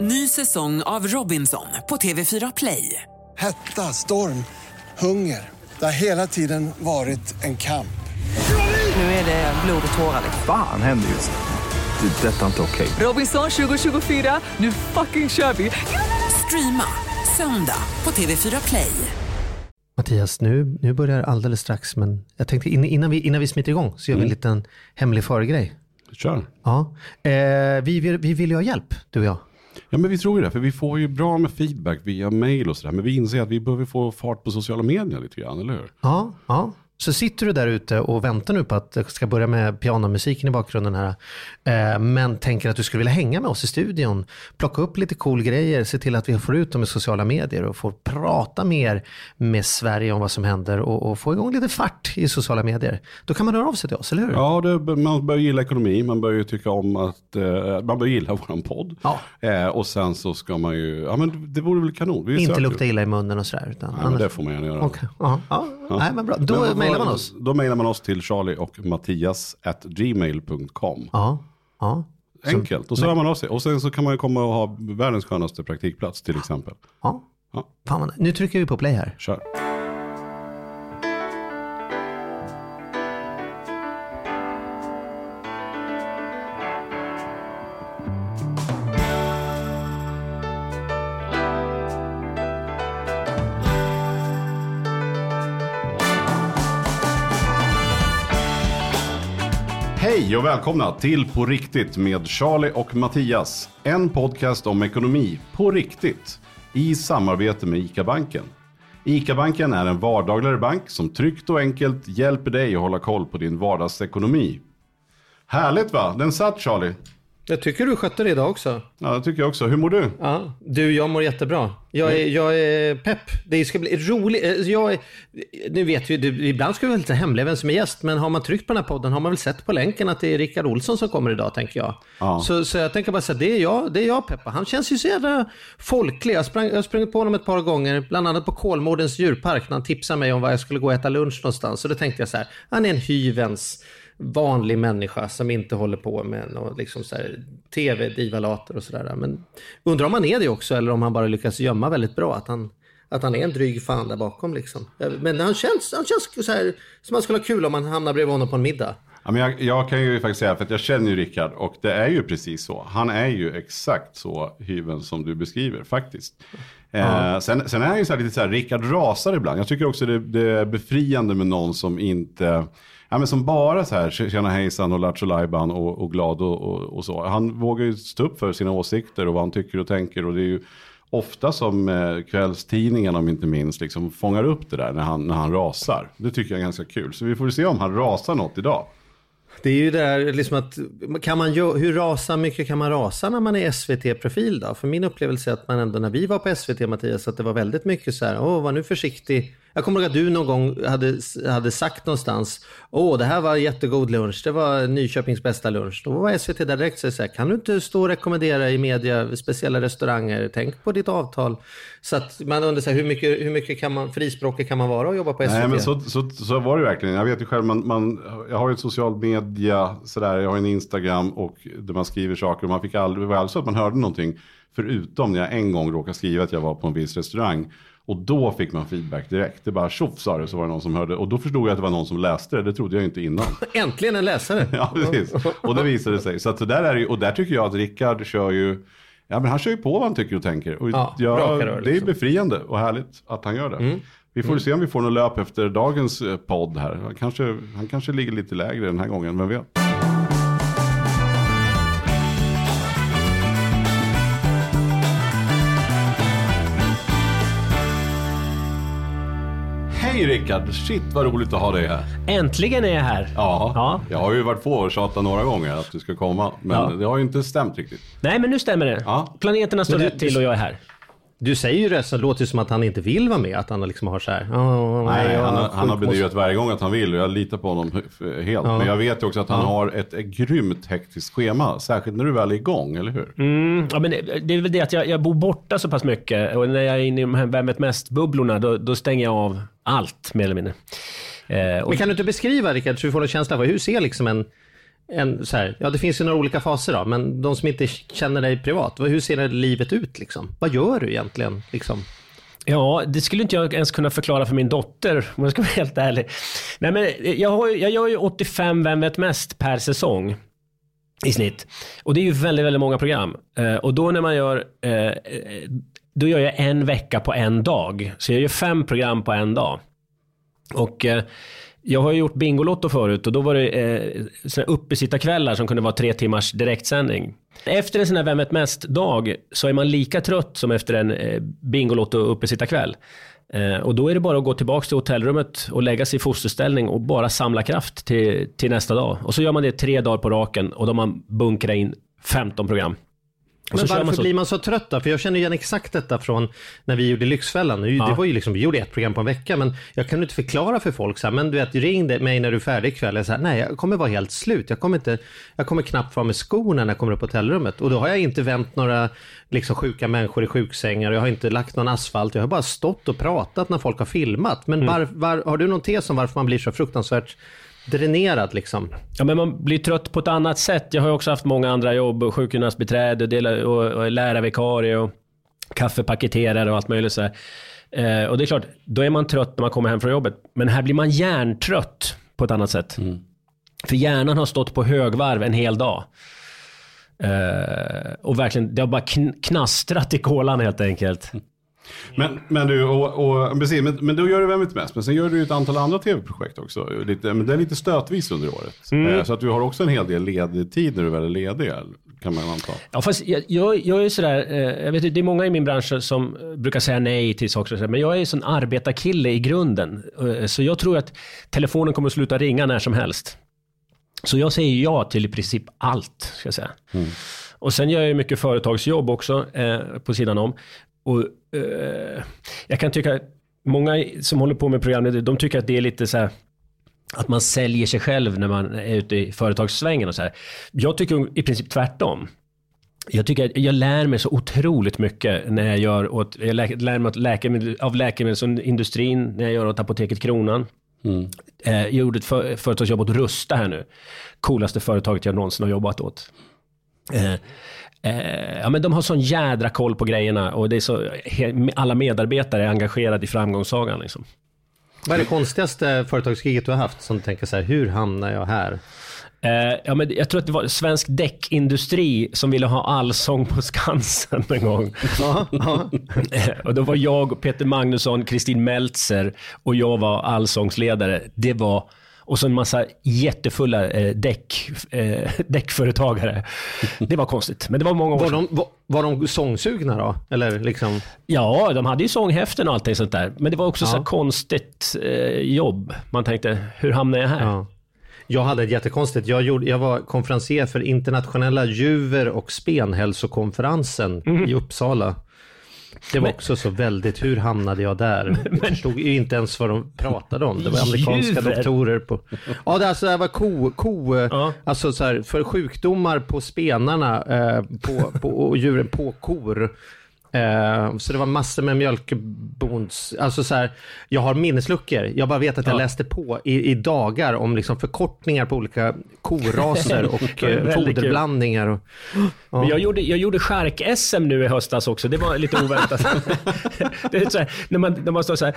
Ny säsong av Robinson på TV4 Play. Hetta, storm, hunger. Det har hela tiden varit en kamp. Nu är det blod och tårar. Fan händer just nu. Det. är Detta är inte okej. Robinson 2024, nu fucking kör vi! Streama söndag på TV4 Play. Mattias, nu, nu börjar alldeles strax, men jag tänkte in- innan vi, innan vi smiter igång så gör vi en liten hemlig föregrej. Kör. Ja. Eh, vi, vill, vi vill ju ha hjälp, du och jag. Ja men vi tror ju det, för vi får ju bra med feedback via mail och sådär. Men vi inser att vi behöver få fart på sociala medier lite grann, eller hur? Ja, ja. Så sitter du där ute och väntar nu på att det ska börja med pianomusiken i bakgrunden här. Eh, men tänker att du skulle vilja hänga med oss i studion. Plocka upp lite cool grejer, se till att vi får ut dem i sociala medier och får prata mer med Sverige om vad som händer och, och få igång lite fart i sociala medier. Då kan man höra av sig till oss, eller hur? Ja, det, man bör gilla ekonomi, man bör ju tycka om att, eh, man bör gilla våran podd. Ja. Eh, och sen så ska man ju, ja men det vore väl kanon. Vi Inte lukta illa i munnen och sådär. Utan Nej, men det får man gärna göra. Okej, ja, ja. Nej, men bra. Då Men mejlar man oss. Då mejlar man oss till charlie och mattias at gmail.com. Ja, ja. Enkelt, och så hör man av sig. Och sen så kan man ju komma och ha världens skönaste praktikplats till exempel. ja. Ja. Fan, nu trycker vi på play här. Kör. Hej och välkomna till På riktigt med Charlie och Mattias. En podcast om ekonomi på riktigt i samarbete med ICA-banken. ICA-banken är en vardagligare bank som tryggt och enkelt hjälper dig att hålla koll på din vardagsekonomi. Härligt va? Den satt Charlie. Jag tycker du skötte det idag också. Ja, det tycker jag också. Hur mår du? Ja, du, jag mår jättebra. Jag är, jag är pepp. Det ska bli roligt. Eh, Jag är, nu vet vi, du, ibland ska vi väl inte hemliga vem som är gäst, men har man tryckt på den här podden har man väl sett på länken att det är Rickard Olsson som kommer idag, tänker jag. Ja. Så, så jag tänker bara säga, det är jag, det är jag Peppa. Han känns ju så jävla folklig. Jag, sprang, jag sprungit på honom ett par gånger, bland annat på Kolmårdens djurpark, när han tipsade mig om var jag skulle gå och äta lunch någonstans. Så då tänkte jag så här, han är en hyvens vanlig människa som inte håller på med något liksom så här, tv-divalater och sådär. Men undrar om han är det också eller om han bara lyckas gömma väldigt bra. Att han, att han är en dryg fan där bakom liksom. Men han känns, han känns så här, som man skulle ha kul om man hamnar bredvid honom på en middag. Ja, men jag, jag kan ju faktiskt säga, för att jag känner ju Rickard och det är ju precis så. Han är ju exakt så hyven som du beskriver faktiskt. Eh, sen, sen är han ju så här lite så här, Rickard rasar ibland. Jag tycker också det, det är befriande med någon som inte, ja men som bara så här, tjena hejsan och lattjo lajban och, och glad och, och, och så. Han vågar ju stå upp för sina åsikter och vad han tycker och tänker och det är ju ofta som eh, kvällstidningen om inte minst liksom fångar upp det där när han, när han rasar. Det tycker jag är ganska kul. Så vi får se om han rasar något idag. Det är ju det där liksom att, kan man, hur rasa mycket kan man rasa när man är SVT-profil då? För min upplevelse är att man ändå när vi var på SVT Mattias, att det var väldigt mycket så här, åh var nu försiktig. Jag kommer ihåg att du någon gång hade, hade sagt någonstans, åh det här var jättegod lunch, det var Nyköpings bästa lunch. Då var SVT där direkt så här, kan du inte stå och rekommendera i media speciella restauranger, tänk på ditt avtal. Så att man undrar så här, hur mycket, hur mycket kan man, frispråkig kan man vara och jobba på SVT? Nej men så, så, så var det verkligen. Jag vet ju själv, man, man, jag har ju ett social media, sådär, jag har en Instagram och där man skriver saker. Och man fick aldrig, det var aldrig så att man hörde någonting. Förutom när jag en gång råkade skriva att jag var på en viss restaurang. Och då fick man feedback direkt. Det bara tjoff sa det så var det någon som hörde. Och då förstod jag att det var någon som läste det. Det trodde jag inte innan. Äntligen en läsare! Ja, precis. Och det visade sig. Så att där är ju, och där tycker jag att Rickard kör ju, ja men han kör ju på vad han tycker och tänker. Och Ja, jag, raka rör, Det är liksom. befriande och härligt att han gör det. Vi får se om vi får något löp efter dagens eh, podd här. Han kanske, han kanske ligger lite lägre den här gången, vem vet? Hej Rickard, shit vad roligt att ha dig här. Äntligen är jag här. Ja, Ja. jag har ju varit på och tjatat några gånger att du ska komma. Men Ja. det har ju inte stämt riktigt. Nej, men nu stämmer det. Ja. Planeterna står rätt till och jag är här. Du säger ju det så det låter som att han inte vill vara med. Att han liksom har så här. "Åh, Nej, jag han, har- han har bedyrat varje gång att han vill och jag litar på honom helt. Men jag vet ju också att han har ett, ett grymt hektiskt schema. Särskilt när du väl är igång, eller hur? Mm, ja, men det, det är väl det att jag, jag bor borta så pass mycket och när jag är inne i de här Vem vet mest-bubblorna då, då stänger jag av allt mer eller mindre. Eh, och, Men kan du inte beskriva Rickard, så vi får en känsla för hur ser liksom en, en, så här, ja det finns ju några olika faser då, men de som inte känner dig privat, hur ser det livet ut liksom? Vad gör du egentligen? Liksom? Ja, det skulle inte jag ens kunna förklara för min dotter om jag ska vara helt ärlig. Nej, men jag, har, jag gör ju 85 Vem vet mest per säsong i snitt. Och det är ju väldigt, väldigt många program. Eh, och då när man gör, eh, då gör jag en vecka på en dag. Så jag gör fem program på en dag. Och eh, jag har ju gjort Bingolotto förut och då var det eh, såna uppesittarkvällar som kunde vara tre timmars direktsändning. Efter en sån här Vem vet mest-dag så är man lika trött som efter en eh, Bingolotto uppesittarkväll. Eh, och då är det bara att gå tillbaka till hotellrummet och lägga sig i fosterställning och bara samla kraft till, till nästa dag. Och så gör man det tre dagar på raken och då har man bunkrat in 15 program. Men så varför man så. blir man så trött då? För jag känner igen exakt detta från när vi gjorde Lyxfällan. Det var ju liksom, vi gjorde ett program på en vecka, men jag kan inte förklara för folk så här, men du vet, ring mig när du är färdig ikväll. Jag säger, nej, jag kommer vara helt slut. Jag kommer, inte, jag kommer knappt vara med skorna när jag kommer upp på hotellrummet. Och då har jag inte vänt några liksom, sjuka människor i sjuksängar, jag har inte lagt någon asfalt, jag har bara stått och pratat när folk har filmat. Men Mm. var, var, har du någon tes om varför man blir så fruktansvärt dränerad liksom? Ja, men man blir trött på ett annat sätt. Jag har också haft många andra jobb, sjukgymnastbiträde och, dela- och, och lärarvikarie och kaffepaketerare och allt möjligt så här. Eh, och det är klart, då är man trött när man kommer hem från jobbet. Men här blir man hjärntrött på ett annat sätt. För hjärnan har stått på högvarv en hel dag. Eh, och verkligen, det har bara kn- knastrat i kolan helt enkelt. Men, men du, och, och, precis, men, men då gör du Vem vet mest? Men sen gör du ett antal andra tv-projekt också. Lite, men det är lite stötvis under året. Eh, Så att du har också en hel del ledig tid när du väl är ledig, kan man anta. Ja, fast jag, jag, jag är sådär, eh, jag vet det är många i min bransch som brukar säga nej till saker men jag är ju sån arbetarkille i grunden. Eh, Så jag tror att telefonen kommer att sluta ringa när som helst. Så jag säger ja till i princip allt, ska jag säga. Och sen gör jag mycket företagsjobb också eh, på sidan om. Och eh, jag kan tycka, många som håller på med program, de tycker att det är lite så här, att man säljer sig själv när man är ute i företagssvängen och så här. Jag tycker i princip tvärtom. Jag tycker att jag lär mig så otroligt mycket när jag gör åt, jag lä- lär mig åt läkemedel, av läkemedelsindustrin när jag gör åt Apoteket Kronan. Eh, jag gjorde ett för, företagsjobb åt Rusta här nu. Coolaste företaget jag någonsin har jobbat åt. Eh, ja, men de har sån jädra koll på grejerna och det är så, he, alla medarbetare är engagerade i framgångssagan. Liksom. Vad är det konstigaste företagskriget du har haft som du tänker så här, hur hamnar jag här? Eh, ja, men jag tror att det var Svensk Däckindustri som ville ha allsång på Skansen en gång. Ja, ja. Eh, och då var jag, Peter Magnusson, Kristin Meltzer och jag var allsångsledare. Det var och så en massa jättefulla eh, däck, eh, däckföretagare. Det var konstigt, men det var många år Var, de, var, var de sångsugna då? Eller liksom? Ja, de hade ju sånghäften och allting sånt där. Men det var också så Ja. konstigt eh, jobb. Man tänkte, hur hamnar jag här? Ja. Jag hade ett jättekonstigt, jag, gjorde, jag var konferencier för internationella juver och spenhälsokonferensen i Uppsala. Det var också så väldigt, hur hamnade jag där? Jag förstod ju inte ens vad de pratade om. Det var amerikanska Juver? doktorer på... Ja, det, alltså, det var ko, ko Ja. alltså så här, för sjukdomar på spenarna eh, på, på, och djuren på kor. Eh, så det var massor med mjölkbonds, alltså så här, jag har minnesluckor. Jag bara vet att jag Ja. läste på i, i dagar om liksom förkortningar på olika koraser och eh, foderblandningar. Och, Men jag gjorde, jag gjorde chark-SM nu i höstas också. Det var lite oväntat. det är så här, när, man, när man står så här.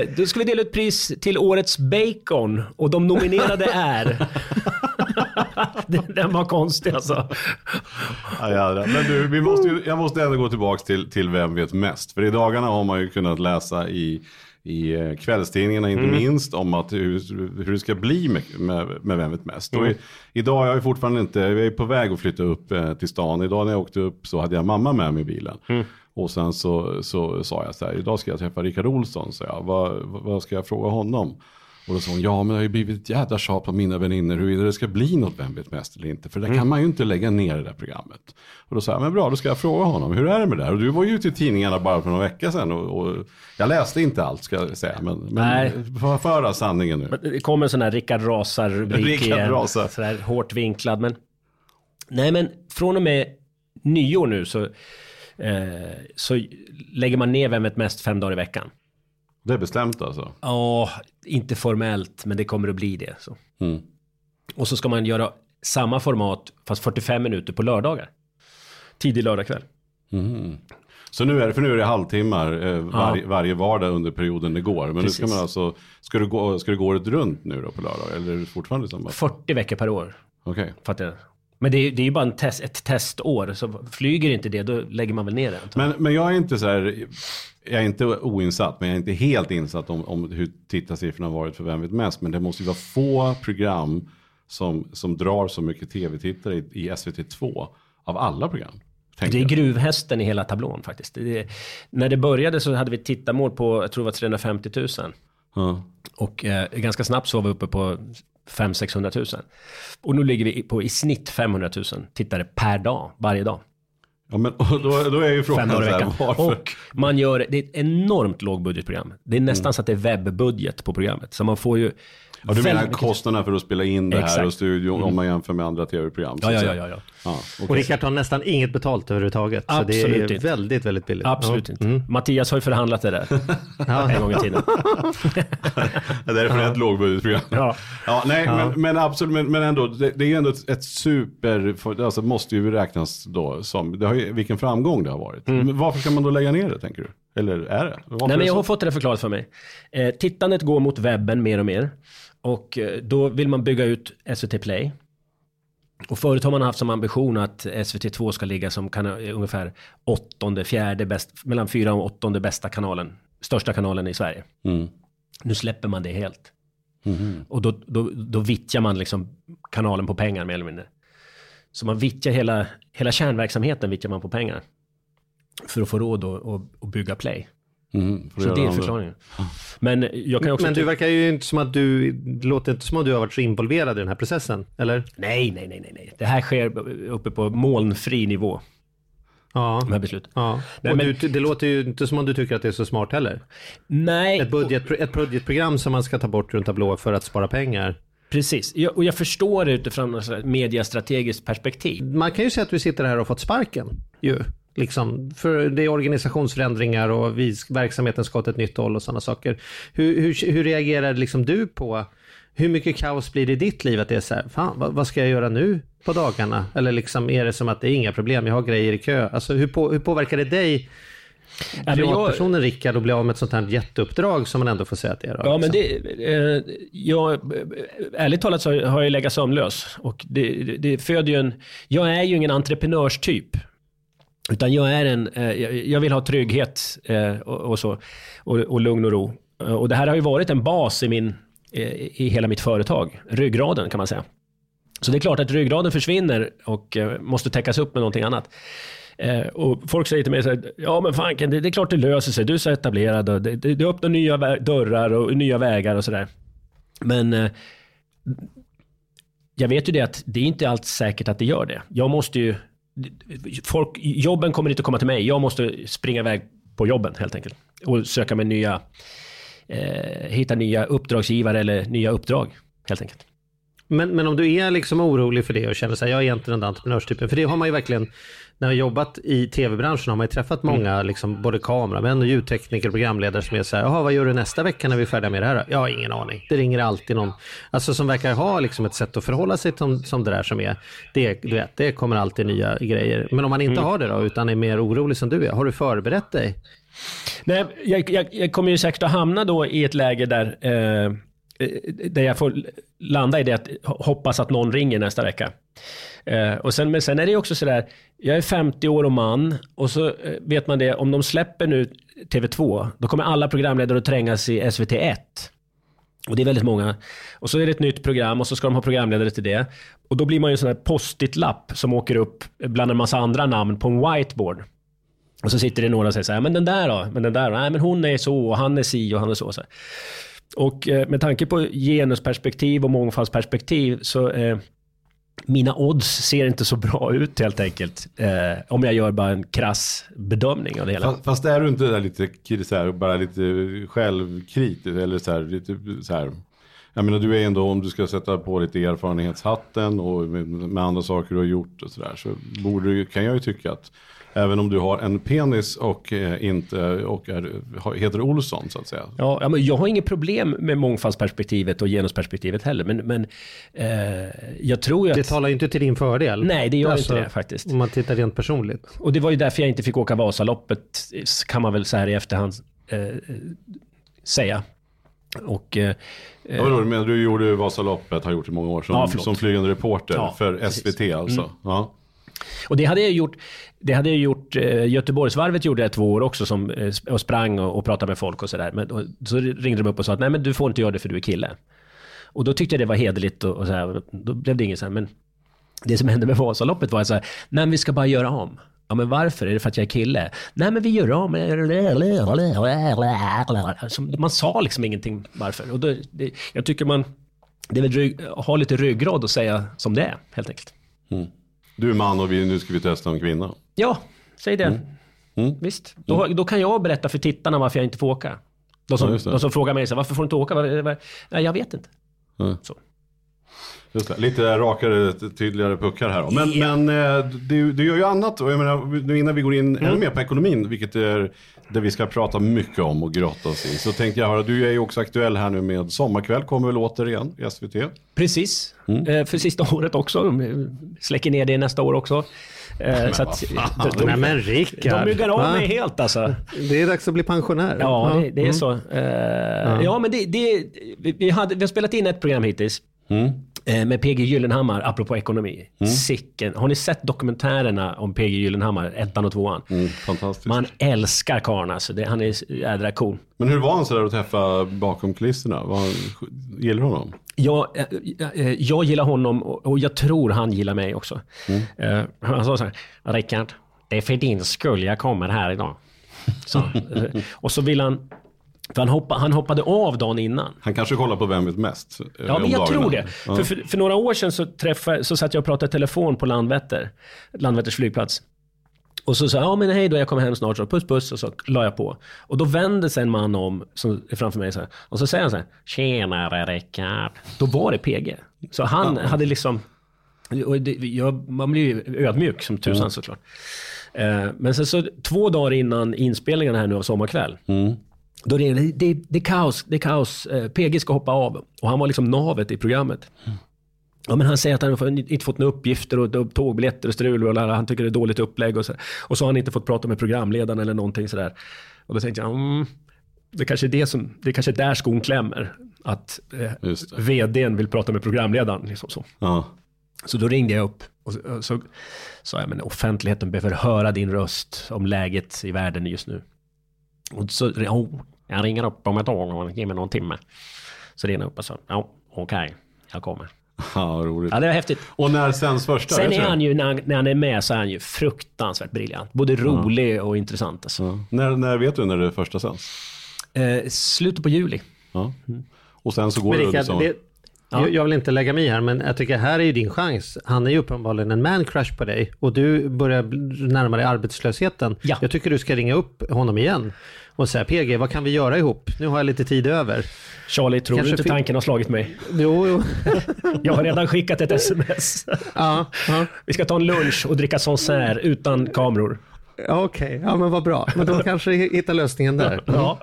Eh, då ska vi dela ut pris till årets bacon och de nominerade är... Den- var konstig alltså. Ja. Men du, vi måste ju, jag måste ändå gå tillbaka till, till Vem vet mest? För i dagarna har man ju kunnat läsa i, i eh, kvällstidningarna inte minst om att hur, hur det ska bli med, med, med Vem vet mest? Och i, idag är jag fortfarande inte, jag är på väg att flytta upp eh, till stan. Idag när jag åkte upp så hade jag mamma med mig i bilen. Och sen så, så sa jag så här, idag ska jag träffa Rickard Olsson, så jag. Vad, vad ska jag fråga honom? Och då sa hon, ja men det har ju blivit ett jädra tjat på mina vänner huruvida det ska bli något Vem vet mest eller inte. För där kan man ju inte lägga ner det där programmet. Och då sa jag, men bra då ska jag fråga honom, hur är det med det där? Och du var ju ute i tidningarna bara för några veckor sedan och, och jag läste inte allt ska jag säga. Men, Nej. men för, föra sanningen nu. Det kommer en sån här Rickard Rasar-rubrik Rickard igen. Rasar. Sådär hårt vinklad. Men, nej men från och med nyår nu så, eh, så lägger man ner Vem vet mest fem dagar i veckan. Det är bestämt alltså. Ja, inte formellt, men det kommer att bli det. Så. Mm. Och så ska man göra samma format fast 45 minuter på lördagar. Tidig lördagkväll. Så nu är det, för nu är det halvtimmar eh, var, varje vardag under perioden det går. Men nu ska Precis. man alltså, ska du gå, ska du gå året runt nu då på lördag? Eller är det fortfarande samma? 40 veckor per år. Okej. Fattar jag. Men det är, det är ju bara test, ett testår. Så flyger inte det, då lägger man väl ner det. Men, men jag är inte så här, jag är inte oinsatt, men jag är inte helt insatt om, om hur tittarsiffrorna har varit för Vem vet mest. Men det måste ju vara få program som, som drar så mycket tv-tittare i, i SVT2 av alla program. Det är gruvhästen i hela tablån faktiskt. Det är, när det började så hade vi tittarmål på, jag tror det var 350 000. Ja. Och eh, ganska snabbt så var vi uppe på 500-600 000. Och nu ligger vi på i snitt 500 000 tittare per dag, varje dag. Ja, men då, då är ju frågan Fem dagar i så här, veckan. varför? Och man gör, det är ett enormt lågbudgetprogram. Det är nästan så att det är webbudget på programmet. Så man får ju... Ja, du menar kostnaderna för att spela in det här Exakt. och studion om man jämför med andra tv-program? Ja, att ja, säga. ja, ja. ja Och. Rickard tar nästan inget betalt överhuvudtaget. så det är inte. väldigt, väldigt billigt. Absolut. Mm. inte. Mattias har ju förhandlat det där en gång i tiden. Det är för ett lågbudgetprogram. Ja. Ja, nej, Men, men absolut, men, men ändå, det, det är ju ändå ett, ett super, alltså måste ju räknas då som, det har ju, vilken framgång det har varit. Men varför ska man då lägga ner det tänker du? Eller är det? Varför Mm. Nej, är men det jag har fått det förklarat för mig. Eh, tittandet går mot webben mer och mer. Och eh, då vill man bygga ut SVT Play. Och förut har man haft som ambition att SVT2 ska ligga som kan, ungefär åttonde, fjärde bäst, mellan fyra och åttonde bästa kanalen. Största kanalen i Sverige. Mm. Nu släpper man det helt. Mhm. Och då, då, då vittjar man liksom kanalen på pengar mer eller mindre. Så man vittjar hela, hela kärnverksamheten vittjar man på pengar. För att få råd att, att, att bygga Play. För att Så det är andra. förklaringen. Men jag kan också... Men du verkar ju inte som att du, det låter inte som att du har varit så involverad i den här processen, eller? Nej, nej, nej, nej, nej. Det här sker uppe på molnfri nivå. Ja. De här besluten. ja. Nej, och men- du, det låter ju inte som om du tycker att det är så smart heller. Nej, Ett, budget, ett budgetprogram som man ska ta bort runt tablå för att spara pengar. precis. Jag, och jag förstår det utifrån ett mediastrategiskt perspektiv. Man kan ju säga att du sitter här och fått sparken. Ju. Liksom, för det är organisationsförändringar och vi, verksamheten ska åt ett nytt håll och sådana saker. Hur, hur, hur reagerar liksom du på hur mycket kaos blir det i ditt liv? Att det är så här, fan vad, vad ska jag göra nu på dagarna? Eller liksom är det som att det är inga problem, jag har grejer i kö. Alltså hur, på, hur påverkar det dig, Ja, men jag, privatpersonen Rickard, att bli av med ett sånt här jätteuppdrag som man ändå får säga att det är? då, ja, men liksom? det, eh, jag, ärligt talat så har jag legat sömnlös. Och det, det, det föder ju en... Jag är ju ingen entreprenörstyp. Utan jag är en, eh, jag- vill ha trygghet eh, och, så. Och, och lugn och ro. Eh, och det här har ju varit en bas i, min, i hela mitt företag. Ryggraden kan man säga. Så det är klart att ryggraden försvinner och måste täckas upp med någonting annat. Och folk säger till mig så här, ja men fanken, det, det är klart det löser sig, du är så etablerad och det, det, det öppnar nya dörrar och nya vägar och sådär. Men jag vet ju det att det är inte alls säkert att det gör det. Jag måste ju, folk, jobben kommer inte komma till mig, jag måste springa iväg på jobben helt enkelt. Och söka mig nya, eh, hitta nya uppdragsgivare eller nya uppdrag helt enkelt. Men, men om du är liksom orolig för det och känner så här, jag är egentligen den där entreprenörstypen. För det har man ju verkligen, när jag jobbat i tv-branschen har man ju träffat många, liksom, både kameramän och ljudtekniker och programledare som är så här, jaha vad gör du nästa vecka när vi är färdiga med det här? då?" Jag har ingen aning. Det ringer alltid någon, alltså som verkar ha liksom ett sätt att förhålla sig som, som det där som är, det, du vet, det kommer alltid nya grejer. Men om man inte har det då, utan är mer orolig som du är, har du förberett dig? Nej, jag, jag, jag kommer ju säkert att hamna då i ett läge där, eh, där jag får landa i det att hoppas att någon ringer nästa vecka. Eh, och sen, men sen är det också sådär, jag är 50 år och man och så eh, vet man det, om de släpper nu TV2, då kommer alla programledare att trängas i SVT1. Och det är väldigt många. Och så är det ett nytt program och så ska de ha programledare till det. Och då blir man ju en sån här post-it-lapp som åker upp bland en massa andra namn på en whiteboard. Och så sitter det några och säger så här, men den där då? Men den där då? Nej, men hon är så och han är si och han är så. så. Och eh, med tanke på genusperspektiv och mångfaldsperspektiv så eh, mina odds ser inte så bra ut helt enkelt. Eh, om jag gör bara en krass bedömning av det hela. Fast, fast är du inte där lite, så här, bara lite självkritisk eller så här, lite så här. Jag menar du är ändå, om du ska sätta på lite erfarenhetshatten och med, med andra saker du har gjort och sådär. Så borde du, kan jag ju tycka att även om du har en penis och eh, inte och är, heter Olsson så att säga. Ja, ja, men jag har inget problem med mångfaldsperspektivet och genusperspektivet heller, men, men eh, jag tror ju att... Det talar ju inte till din fördel. Nej, det gör Alltså, inte det faktiskt. Om man tittar rent personligt. Och det var ju därför jag inte fick åka Vasaloppet, kan man väl så här i efterhand eh, säga. Och... Eh, Ja, men du gjorde Vasaloppet, har gjort i många år, som, Ja, som flygande reporter Ja, för precis. SVT alltså. Mm. Ja. Och det hade jag gjort, det hade jag gjort, eh, Göteborgsvarvet gjorde jag två år också som, eh, och sprang och, och pratade med folk och sådär. Men så ringde de upp och sa att nej men du får inte göra det för du är kille. Och då tyckte jag det var hederligt och, och så här, då blev det inget så här, men det som hände med Vasaloppet var att så här, nej men vi ska bara göra om. Ja men varför? Är det för att jag är kille? Nej men vi gör om. Man sa liksom ingenting varför. Och då, det, jag tycker man, det är väl rygg, ha lite ryggrad och säga som det är helt enkelt. Mm. Du är man och vi, nu ska vi testa en kvinna. Ja, säg det. Mm. Visst. Då, då kan jag berätta för tittarna varför jag inte får åka. De som, Ja, de som frågar mig så varför får du inte åka? Nej, jag vet inte. Så. Just det. Lite rakare, tydligare puckar här. då. Men, Ja. men eh, du, du gör ju annat. Och jag menar, nu innan vi går in Mm. ännu mer på ekonomin, vilket är det vi ska prata mycket om och grotta oss i. Så tänkte jag höra, du är ju också aktuell här nu med Sommarkväll, kommer väl återigen i SVT? Precis. Mm. Eh, för sista året också. De släcker ner det nästa år också. Eh, så att, vad de, Nej de, men Rickard. de myggar av mig helt alltså. Det är dags att bli pensionär. Ja, det, det är Mm. så. Ja, men det, det, vi, vi, hade, vi har spelat in ett program hittills. Mm. Eh, Med PG Gyllenhammar, apropå ekonomi. Sicken. Har ni sett dokumentärerna om PG Gyllenhammar, ettan och tvåan? Mm, fantastiskt. Man älskar karln alltså. Det, han är jädra cool. Men hur var han sådär att träffa bakom kulisserna? Var gillar du honom? Jag, eh, eh, jag gillar honom och, jag tror han gillar mig också. Eh, han sa så här, Rickard, det är för din skull jag kommer här idag. Så, och så vill han, för han, hoppa, han hoppade av dagen innan. Han kanske kollar på Vem vet mest? eh, Ja, men jag dagarna. tror det. Ja. För, för, för några år sedan så, träffade, så satt jag och pratade i telefon på Landvetter, Landvetters flygplats. Och så sa jag, ja men hej då, jag kommer hem snart, så puss puss, och så la jag på. Och då vände sig en man om, som är framför mig så här, och så säger han så här, tjenare Rickard. Då var det PG. Så han hade liksom, och det, jag, man blir ju ödmjuk som tusan såklart. Eh, men sen så två dagar innan inspelningen här nu av Sommarkväll, då det, det, det är kaos, det är kaos. Eh, PG ska hoppa av. Och han var liksom navet i programmet. Ja, men han säger att han inte fått några uppgifter och tågbiljetter och strul och han tycker det är dåligt upplägg och så. Och så har han inte fått prata med programledaren eller någonting sådär. Och då tänkte jag, mm, det kanske är det som, det kanske är där skon klämmer. Att eh, vdn vill prata med programledaren. Liksom så. Ja. Så då ringde jag upp och så, och så sa jag, men offentligheten behöver höra din röst om läget i världen just nu. Och så, oh, jag ringer upp om ett år och ger mig någon timme. Så ringde jag upp och sa, ja, okej, jag kommer. Ja, roligt. Ja, det var häftigt. Och när sänds första? Sen är han ju, när han, när han är med så är han ju fruktansvärt briljant. Både rolig och intressant. Alltså. Ja. När, när vet du när det första sänds? Eh, slutet på juli. Ja. Och sen så går Men det Rickard, liksom... det, jag, jag vill inte lägga mig här, men jag tycker här är ju din chans. Han är ju uppenbarligen en man crush på dig och du börjar närma dig arbetslösheten. Ja. Jag tycker du ska ringa upp honom igen och säga PG, vad kan vi göra ihop? Nu har jag lite tid över. Charlie, tror Kanske du inte tanken har slagit mig? Jo, jo. Jag har redan skickat ett sms. ja, ja. Vi ska ta en lunch och dricka Sancerre utan kameror. Ja, Okej, ja men vad bra. Men då kanske hittar lösningen där. Ja.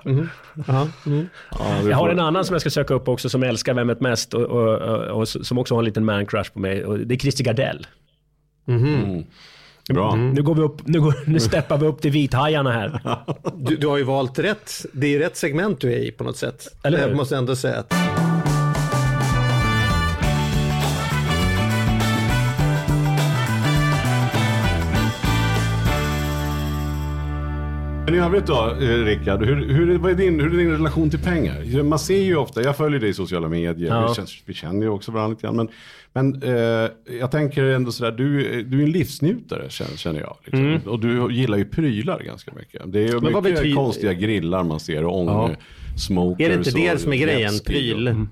Ja, mm. Ja, vi Jag har en annan som jag ska söka upp också som älskar Vem vet mest och, och, och, och som också har en liten man crush på mig. Och det är Christer Gardell. Bra. Nu går vi upp, nu, går, nu steppar vi upp till vithajarna här. Du, du har ju valt rätt. Det är ju rätt segment du är i på något sätt. Eller hur? Jag måste ändå säga att Men i övrigt då, eh, Rickard, hur, hur, är- vad är din, hur är din relation till pengar? Man ser ju ofta, jag följer dig i sociala medier, Ja. vi, känner, vi känner ju också varandra lite grann. Men, men eh, jag tänker ändå sådär, du, du är en livsnjutare känner, jag. Liksom. Och du gillar ju prylar ganska mycket. Det är ju Mm. mycket betyder- konstiga grillar man ser och ångesmokers. är det inte det som är grejen? Pryl?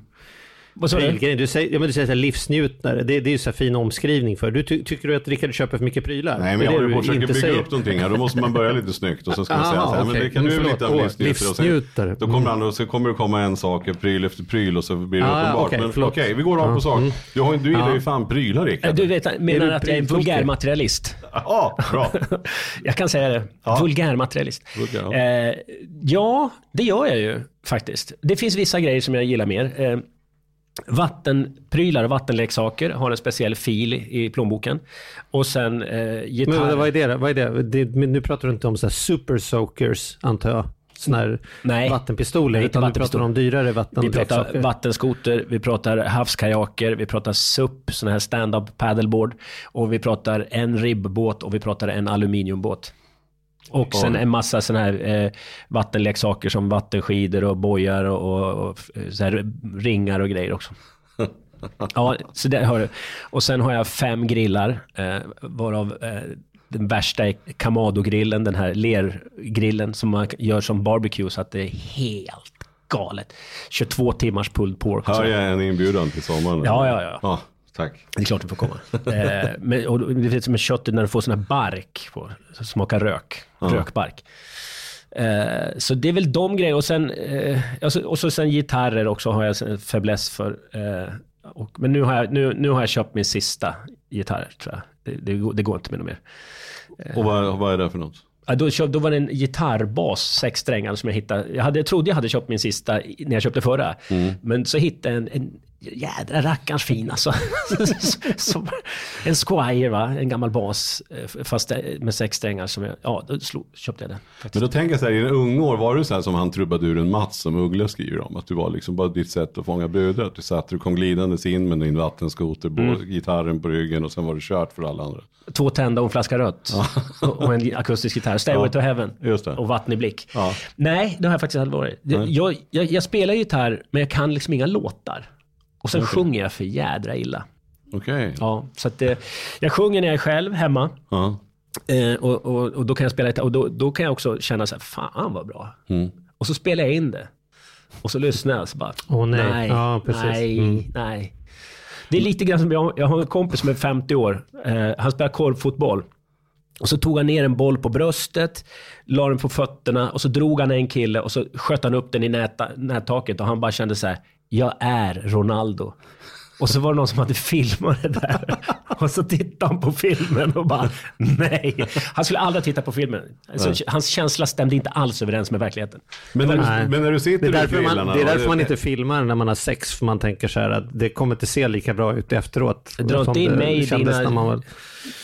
Vad sa du? Du säger, ja, men du säger så här livsnjutare, det, det är ju så här fin omskrivning för. Du, ty, tycker du att Rickard köper för mycket prylar? Nej, men jag håller på du att försöka bygga säger. upp någonting här. Då måste man börja lite snyggt och så ska man säga Aha, så här, men okej. det kan du Mm, lite av livsnjutare. Sen-. Då kommer han och så kommer det komma en sak, pryl efter pryl och så blir det Ah, uppenbart. okej, men okej, vi går rakt på sak. Du, har, du gillar ju fan prylar Rickard. Du vet, menar du att jag är en pryltokig? vulgärmaterialist? Ja, bra. Jag kan säga det. Vulgärmaterialist. Vulgär, ja. Eh, ja, det gör jag ju faktiskt. Det finns vissa grejer som jag gillar mer. Eh, vattenprylar och vattenleksaker har en speciell fil i plånboken. Och sen eh, gitarr. Men vad är det? Vad är det? det nu pratar du inte om så här super soakers, antar jag? Sådana här Nej. vattenpistoler, utan du vattenpistoler. pratar om dyrare Vi vattenleksaker. pratar vattenskoter, vi pratar havskajaker, vi pratar SUP, sån här stand-up paddleboard. Och vi pratar en ribbåt och vi pratar en aluminiumbåt. Och sen en massa såna här eh, vattenleksaker som vattenskidor och bojar och, och, och så här ringar och grejer också. Ja, så det har du. Och sen har jag fem grillar, eh, varav eh, den värsta är Kamado-grillen, den här lergrillen som man gör som barbecue så att det är helt galet. 22 timmars pulled pork. Hör jag en inbjudan till sommaren? Ja, ja, ja. ja tack. Det är klart du får komma. eh, men, och det är som med köttet när du får sån här bark på, som smakar rök. Rökbark. Eh, så det är väl de grejerna. Och sen, eh, alltså, och så sen gitarrer också har jag en fäbless för. Eh, och, men nu har, jag, nu, nu har jag köpt min sista gitarr tror jag. Det, det, går- det går inte med något mer. Och vad, vad är det för något? Ja, då, köp, då var det en gitarrbas, sex strängar som jag hittade. Jag, hade, jag trodde jag hade köpt min sista när jag köpte förra. Men så hittade jag en, en jädra rackarns fin alltså. som, en Squire va, en gammal bas. eh, Fast eh, med sex strängar som jag, ja då slog, köpte jag den. Men Faktiskt. då tänker jag så här, i dina unga år, var du så här som han trubaduren Mats som Uggla skriver om? Att du var liksom bara ditt sätt att fånga brudar? Att du satt, du kom glidandes in med din vattenskoter, mm. gitarren på ryggen och sen var det kört för alla andra. Två tända och en flaska rött. och en akustisk gitarr. Stairway Ja, to heaven. Och vatten i blick. Ja. Nej, det har jag faktiskt aldrig varit. Jag, jag, jag, jag spelar gitarr, men jag kan liksom inga låtar. Och sen sjunger jag för jädra illa. Okej. Ja, så att, eh, jag sjunger när jag är själv hemma. Eh, och, och, och då kan jag spela. Och då, då kan jag också känna så här, fan vad bra. Mm. Och så spelar jag in det. Och så lyssnar jag och så bara, Åh, nej. nej, Ja, precis. nej, Mm. nej. Det är lite grann som jag, jag har en kompis som är 50 år. Eh, han spelar korpfotboll. Och så tog han ner en boll på bröstet, la den på fötterna och så drog han en kille och så sköt han upp den i näta, nättaket och han bara kände så här, jag är Ronaldo. Och så var det någon som hade filmat det där. Och så tittade han på filmen och bara, nej. Han skulle aldrig titta på filmen. Så hans känsla stämde inte alls överens med verkligheten. Men, när du, men när du Det sitter är vid därför, man, det är därför man inte filmar när man har sex, för man tänker så här att det kommer inte se lika bra ut efteråt. Dra inte in det mig i dina-.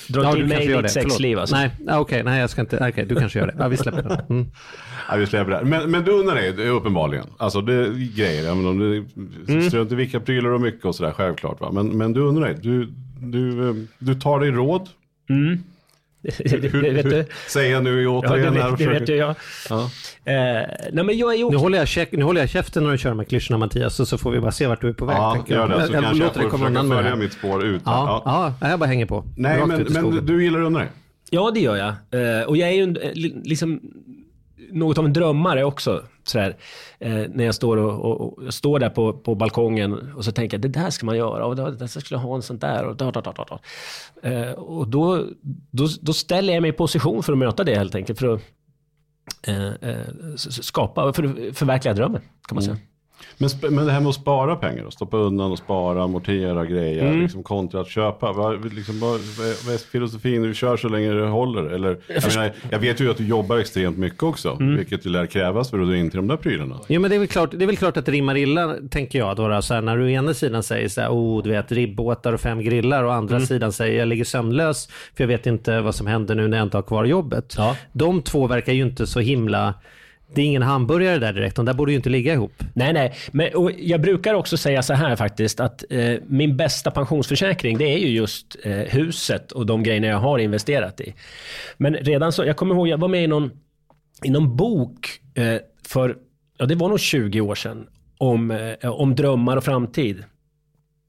Dra Ja, in mig ditt det. Sexliv alltså. Nej, ah, okej, nej jag ska inte, okej du kanske gör det. Ja, vi släpper det. Mm. Ja, vi släpper det. Men, men du undrar dig, det är uppenbarligen. Alltså det är grejer, även om du Mm. strunt i vilka prylar och mycket och sådär, självklart. Va? Men, men du undrar dig, du, du, eh, du tar dig råd. det, det vet du? Säger jag nu Ja, det återigen här. vet, och det vet försöker- jag. Ja. Eh, nej men jag är ju Nu, också... håller jag käk, nu håller jag käften när du kör med klyschorna Mattias, så får vi bara se vart du är på väg. Ja, tänker jag. gör det. Så jag, kanske jag låter dig får komma försöka följa här. mitt spår ut. Ja, Ja. ja. jag bara hänger på. Nej, men, men du gillar att undra dig? Ja, det gör jag. Eh, och jag är ju en, eh, li- liksom något av en drömmare också. Sådär. Eh, när jag står, och, och, och jag står där på, på balkongen och så tänker jag det där ska man göra och det där skulle jag ha en sån där. Och, da, da, da. Eh, och då, då, då ställer jag mig i position för att möta det helt enkelt. För att eh, eh skapa, för förverkliga drömmen kan man säga. Mm. Men, men det här med att spara pengar, och stoppa undan och spara, amortera grejer, Mm. liksom, kontra att köpa. Vad, liksom, vad, vad är- är filosofin? Du kör så länge det håller? Eller, jag, menar, jag vet ju att du jobbar extremt mycket också, Mm. vilket ju lär krävas för att dra in till de där prylarna. Jo men det är, väl klart, det är väl klart att det rimmar illa, tänker jag. Då, då, så här, när du å ena sidan säger så här, oh, du vet, ribbåtar och fem grillar och å andra sidan säger jag ligger sömnlös för jag vet inte vad som händer nu när jag inte har kvar jobbet. Ja. De två verkar ju inte så himla, det är ingen hamburgare där direkt, de där borde ju inte ligga ihop. Nej, nej. Men, och jag brukar också säga så här faktiskt att eh, min bästa pensionsförsäkring det är ju just eh, huset och de grejerna jag har investerat i. Men redan så, jag kommer ihåg, jag var med i någon, i någon bok eh, för, ja det var nog 20 år sedan, om, eh, om drömmar och framtid.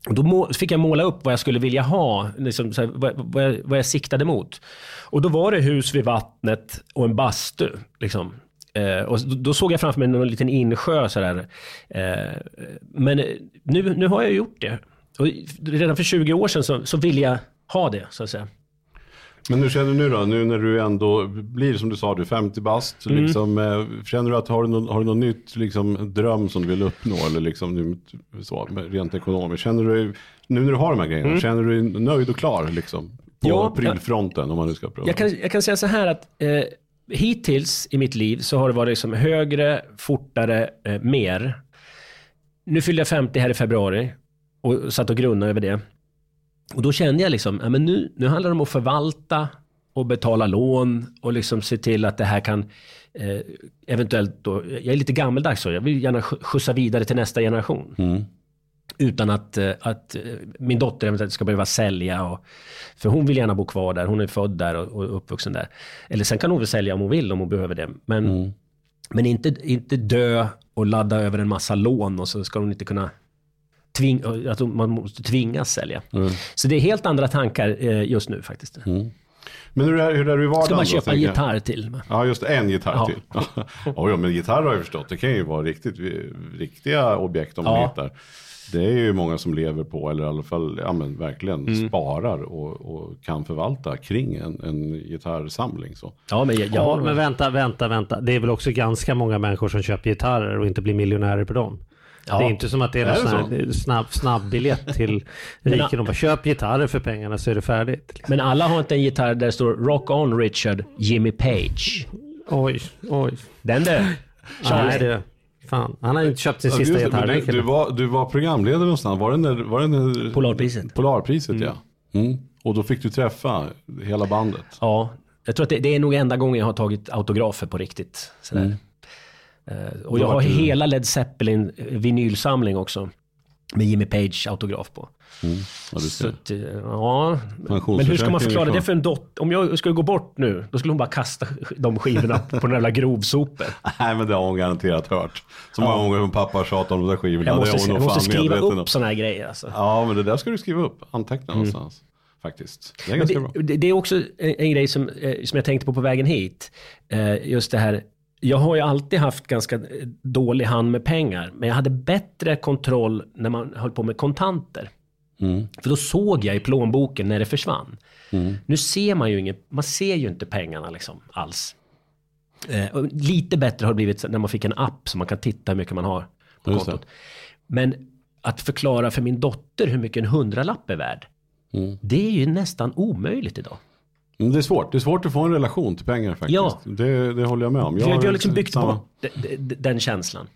Då må, fick jag måla upp vad jag skulle vilja ha, liksom, så här, vad, vad, jag, vad jag siktade mot. Och då var det hus vid vattnet och en bastu. Liksom. Eh, och då, såg jag framför mig någon liten insjö sådär. Eh, men nu, nu har jag gjort det. Och redan för 20 år sedan så, så ville jag ha det, så att säga. Men hur känner du nu då? Nu när du ändå blir, som du sa, du är 50 bast. Mm. Liksom, eh, känner du att har du någon, har du någon nytt liksom, dröm som du vill uppnå? Eller liksom, nu, så, rent ekonomiskt. Känner du, nu när du har de här grejerna, känner du dig nöjd och klar? Liksom, på Mm. Ja, prylfronten om man nu ska prata. Jag kan, jag kan säga så här att eh, hittills i mitt liv så har det varit liksom högre, fortare, eh, mer. Nu fyllde jag 50 här i februari och satt och grunnade över det. Och då kände jag liksom, ja, men nu, nu handlar det om att förvalta och betala lån och liksom se till att det här kan eh, eventuellt då, jag är lite gammeldags så, jag vill gärna skjutsa vidare till nästa generation. Mm. Utan att, eh, att eh, min dotter eventuellt ska behöva sälja. Och, för hon vill gärna bo kvar där. Hon är född där och, och uppvuxen där. Eller sen kan hon väl sälja om hon vill, om hon behöver det. Men, men inte, inte dö och ladda över en massa lån och så ska hon inte kunna tving, att man måste tvingas sälja. Så det är helt andra tankar eh, just nu faktiskt. Men hur är, hur är du i vardagen Ska man köpa en gitarr till? Ja, just en gitarr Ja. till. Ja, men gitarr har jag förstått. Det kan ju vara riktigt riktiga objekt om man Ja. hittar. Det är ju många som lever på, eller i alla fall ja, men verkligen Mm. sparar och, och kan förvalta kring en, en gitarrsamling. Så. Ja, men Ja, har... men vänta, vänta, vänta. Det är väl också ganska många människor som köper gitarrer och inte blir miljonärer på dem. Ja. Det är inte som att det är, Är det här snabb, snabb biljett till rikedom. Bara köp gitarrer för pengarna så är det färdigt. Liksom. Men alla har inte en gitarr där det står Rock On Richard Jimmy Page. Oj, oj. Den du. Nej, det, fan. Han har inte köpt sin Ja, sista gitarr. du, du, var, du var programledare någonstans. Var det när, var det när Polarpriset. Polarpriset, ja. Mm. Och då fick du träffa hela bandet. Ja, jag tror att det, det är nog enda gången jag har tagit autografer på riktigt. Sådär. Eh, och jag har hela Led Zeppelin vinylsamling också. Med Jimmy Page autograf på. Ja, du Så att, eh, ja. Men hur ska man förklara det för en dotter? Om jag skulle gå bort nu, då skulle hon bara kasta de skivorna på den jävla grovsopor. Nej, men det har hon garanterat hört. Så många gånger som pappa tjatat om de där skivorna. Jag det måste, är hon jag måste skriva upp sådana här grejer. Alltså. Ja, men det där ska du skriva upp. Anteckna någonstans. Faktiskt. Det är ganska bra. det, det, det är också en, en grej som, eh, som jag tänkte på på vägen hit. Eh, just det här, jag har ju alltid haft ganska eh, dålig hand med pengar, men jag hade bättre kontroll när man höll på med kontanter. Mm. För då såg jag i plånboken när det försvann. Nu ser man ju inget, man ser ju inte pengarna liksom alls. Eh, lite bättre har det blivit när man fick en app så man kan titta hur mycket man har på Just det. kontot. Men att förklara för min dotter hur mycket en hundralapp är värd, Mm. det är ju nästan omöjligt idag. Det är svårt. Det är svårt att få en relation till pengar faktiskt. Ja. Det, det håller jag med om. Vi, vi har liksom byggt samma- bort de- de- den känslan.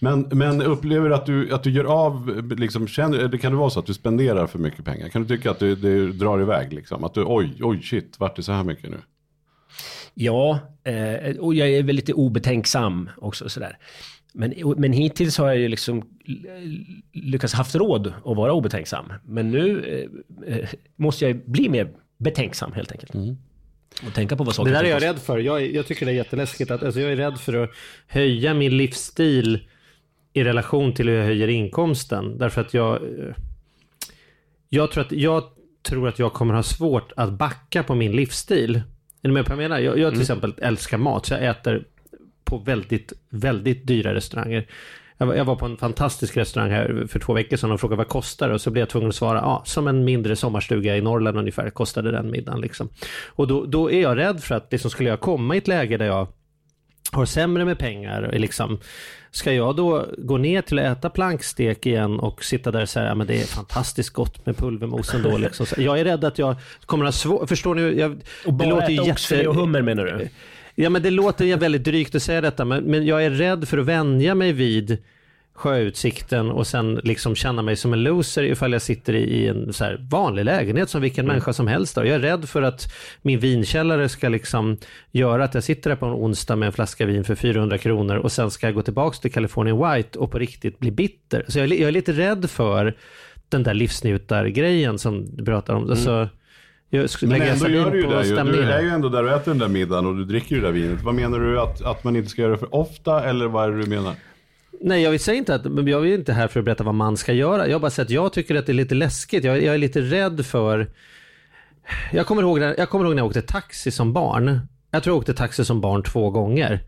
Men, men upplever du att du, att du gör av, liksom, känner, eller kan det vara så att du spenderar för mycket pengar? Kan du tycka att det, det drar iväg liksom? Att du, oj, oj, shit, vart det så här mycket nu? Ja, eh, och jag är väl lite obetänksam också sådär. Men, men hittills har jag ju liksom lyckats haft råd att vara obetänksam. Men nu eh, eh, måste jag bli mer betänksam helt enkelt. Och tänka på vad saker Det där är jag rädd för. Jag, jag tycker det är jätteläskigt. Att, alltså jag är rädd för att höja min livsstil i relation till hur jag höjer inkomsten. Därför att jag... eh, Jag tror att jag, tror att jag kommer ha svårt att backa på min livsstil. Är ni med på vad jag menar? Jag, jag till exempel älskar mat, så jag äter på väldigt, väldigt dyra restauranger. Jag var, på en fantastisk restaurang här för två veckor sedan och frågade vad kostar det? och så blev jag tvungen att svara, ja, som en mindre sommarstuga i Norrland ungefär kostade den middagen. Liksom. Och då, då är jag rädd för att det som skulle jag komma i ett läge där jag har sämre med pengar. Liksom, ska jag då gå ner till att äta plankstek igen och sitta där och säga att det är fantastiskt gott med pulvermos ändå. Liksom. Jag är rädd att jag kommer att ha svårt, förstår ni? Jag, Och bara äta oxfilé och hummer menar du? Ja men det låter väldigt drygt att säga detta men, men jag är rädd för att vänja mig vid sjöutsikten och sen liksom känna mig som en loser ifall jag sitter i, en så här vanlig lägenhet som vilken människa som helst. Då. Jag är rädd för att min vinkällare ska liksom göra att jag sitter där på en onsdag med en flaska vin för 400 kronor och sen ska jag gå tillbaka till California White och på riktigt bli bitter. Så jag är, jag är lite rädd för den där livsnjutargrejen som du pratar om. Alltså, jag skulle Men ändå gör du ju det. ju. Du är ju ändå där och äter den där middagen och du dricker ju det där vinet. Vad menar du att, att man inte ska göra det för ofta eller vad är det du menar? Nej, jag vill säga inte att, jag är inte här för att berätta vad man ska göra. Jag bara säger att jag tycker att det är lite läskigt. Jag, jag är lite rädd för... Jag kommer, ihåg när, jag kommer ihåg när jag åkte taxi som barn. Jag tror jag åkte taxi som barn två gånger.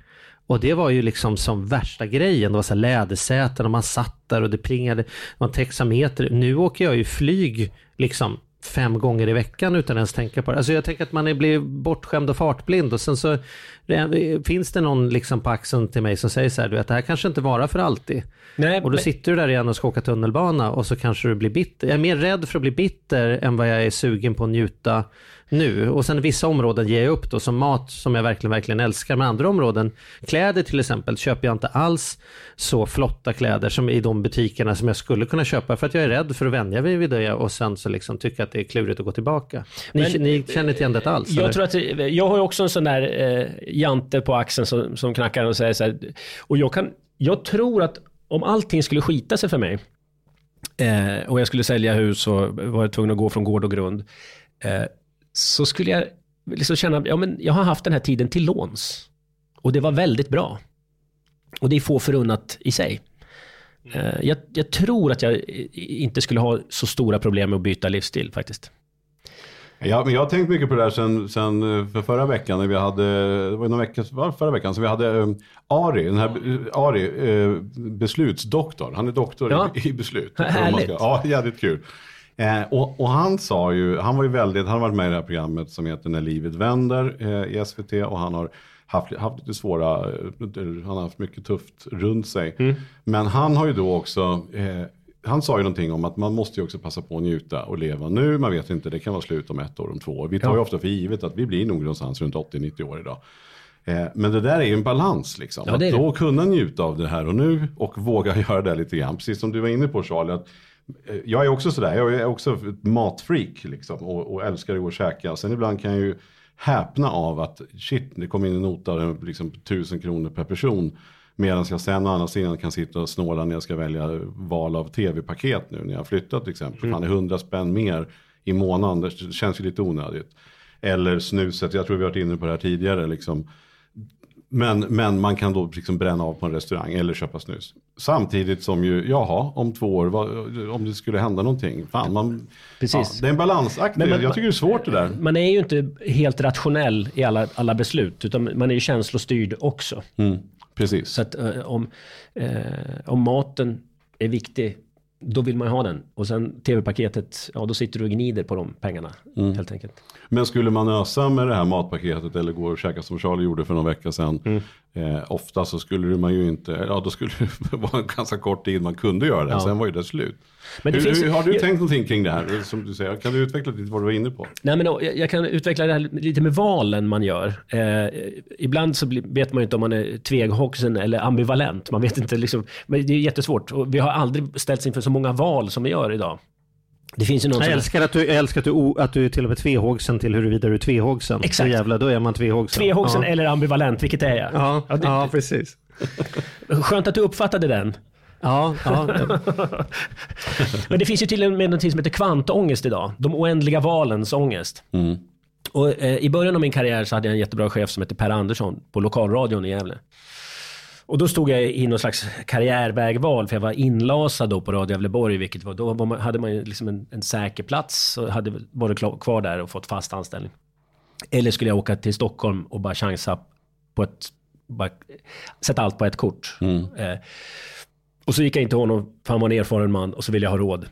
Och det var ju liksom som värsta grejen. Det var så här lädersäten och man satt där och det plingade. Man texameter. Nu åker jag ju flyg liksom fem gånger i veckan utan ens tänka på det. Alltså jag tänker att man blir bortskämd och fartblind och sen så finns det någon liksom på axeln till mig som säger så här, du vet, det här kanske inte varar för alltid. Nej, Och då men- sitter du där igen och ska åka tunnelbana och så kanske du blir bitter. Jag är mer rädd för att bli bitter än vad jag är sugen på att njuta nu. Och sen vissa områden ger jag upp då, som mat som jag verkligen, verkligen älskar. Men andra områden, kläder till exempel, köper jag inte alls så flotta kläder som i de butikerna som jag skulle kunna köpa för att jag är rädd för att vänja mig vid det och sen så liksom tycker att det är klurigt att gå tillbaka. Ni, Men- ni känner inte igen det alls? eller? Jag tror att, jag har också en sån där eh, jante på axeln som, som knackar och säger så här. Och jag, kan, jag tror att om allting skulle skita sig för mig eh, och jag skulle sälja hus och var tvungen att gå från gård och grund. Eh, så skulle jag liksom känna, ja men jag har haft den här tiden till låns. Och det var väldigt bra. Och det är få förunnat i sig. Eh, jag, jag tror att jag inte skulle ha så stora problem med att byta livsstil faktiskt. Ja, men jag har tänkt mycket på det där sen, sen eh, för förra veckan när vi hade, det var någon vecka, var förra veckan, så vi hade um, Ari, den här Ari, uh, beslutsdoktor. Han är doktor Ja. i, i beslut. Härligt. Ja, jävligt kul. Eh, och, och han sa ju, han var ju väldigt, han har varit med i det här programmet som heter När livet vänder eh, i SVT och han har haft, haft lite svåra, eh, han har haft mycket tufft runt sig. Mm. Men han har ju då också, eh, han sa ju någonting om att man måste ju också passa på att njuta och leva nu. Man vet inte, det kan vara slut om ett år, om två år. Vi tar ju ofta för givet att vi blir nog någonstans runt 80-90 år idag. Eh, Men det där är ju en balans liksom. Ja, att då kunna njuta av det här och nu och våga göra det lite grann. Precis som du var inne på Charlie. Att jag är också sådär, jag är också ett matfreak liksom och, och älskar att gå och käka. Sen ibland kan jag ju häpna av att shit, det kommer in en nota liksom tusen kronor per person. Medan jag sen å andra sidan kan sitta och snåla när jag ska välja val av tv-paket nu när jag flyttat till exempel. Fan, det är hundra spänn mer i månaden, det känns ju lite onödigt. Eller snuset, jag tror vi har varit inne på det här tidigare. Liksom. Men, men man kan då liksom bränna av på en restaurang eller köpa snus. Samtidigt som ju, jaha, om två år, vad, om det skulle hända någonting. Fan, man, Precis. Ja, det är en balansakt. Men jag tycker det är svårt det där. Man är ju inte helt rationell i alla, alla beslut, utan man är ju känslostyrd också. Mm, precis. Så att eh, om, eh, om maten är viktig, då vill man ha den. Och sen tv-paketet, ja då sitter du och gnider på de pengarna Mm. helt enkelt. Men skulle man ösa med det här matpaketet eller gå och käka som Charlie gjorde för någon vecka sedan. Mm. Eh, ofta så skulle man ju inte, ja då skulle det vara en ganska kort tid man kunde göra det. Ja. Sen var ju det slut. Men det hur, finns- hur, har du jag- tänkt någonting kring det här? Som du säger, kan du utveckla lite vad du var inne på? Nej, men jag, jag kan utveckla det här lite med valen man gör. Eh, ibland så vet man ju inte om man är tvehågsen eller ambivalent. Man vet inte liksom, men det är jättesvårt. Och vi har aldrig ställts inför så många val som vi gör idag. Det finns ju någon Jag älskar att du, jag älskar att du, att du är till och med tvehågsen till huruvida du är tvehågsen. Exakt. Så jävla, då är man tvehågsen. Tvehågsen ja. eller ambivalent, vilket är jag? Ja, Ja, det- ja, precis. Skönt att du uppfattade den. Ja, ja. Men det finns ju till och med något som heter kvantångest idag. De oändliga valens ångest. Och, eh, I början av min karriär så hade jag en jättebra chef som hette Per Andersson på lokalradion i Gävle. Och då stod jag i någon slags karriärvägval för jag var inlasad då på Radio Gävleborg. Vilket var, då man, hade man ju liksom en, en säker plats och hade varit kvar där och fått fast anställning. Eller skulle jag åka till Stockholm och bara chansa på ett... Bara, sätta allt på ett kort. Eh, och så gick jag in till honom, för han var en erfaren man, och så ville jag ha råd.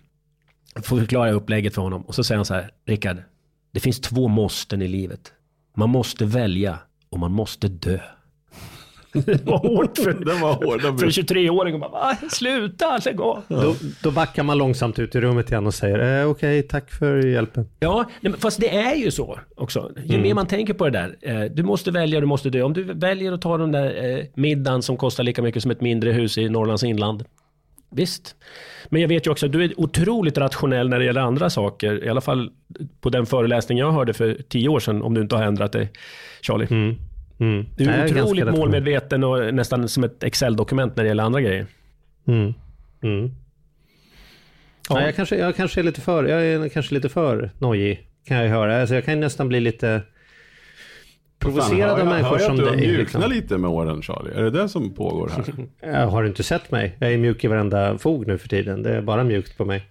Får förklara upplägget för honom. Och så säger han så här, Rickard, det finns två måsten i livet. Man måste välja och man måste dö. Det var hårt för, Den var hård. den för blev- en 23-åring. och bara, "Va? Sluta, lägg av. Då, då backar man långsamt ut i rummet igen och säger eh, okej, tack för hjälpen. Ja, nej, men fast det är ju så också. Ju Mm. mer man tänker på det där. Eh, du måste välja du måste dö. Om du väljer att ta den där eh, middagen som kostar lika mycket som ett mindre hus i Norrlands inland. Visst. Men jag vet ju också att du är otroligt rationell när det gäller andra saker. I alla fall på den föreläsning jag hörde för tio år sedan, om du inte har ändrat dig, Charlie. Mm. Mm. Du Nej, är ganska otroligt målmedveten och nästan som ett Excel-dokument när det gäller andra grejer. Mm. Mm. Ja. jag, kanske, jag kanske är lite för, jag är kanske lite för nojig kan jag höra. Alltså jag kan nästan bli lite provocerad av Fan, hör jag- människor hör jag som att du har dig. Liksom. lite med åren Charlie? Är det det som pågår här? Jag har du inte sett mig? Jag är mjuk i varenda fog nu för tiden. Det är bara mjukt på mig.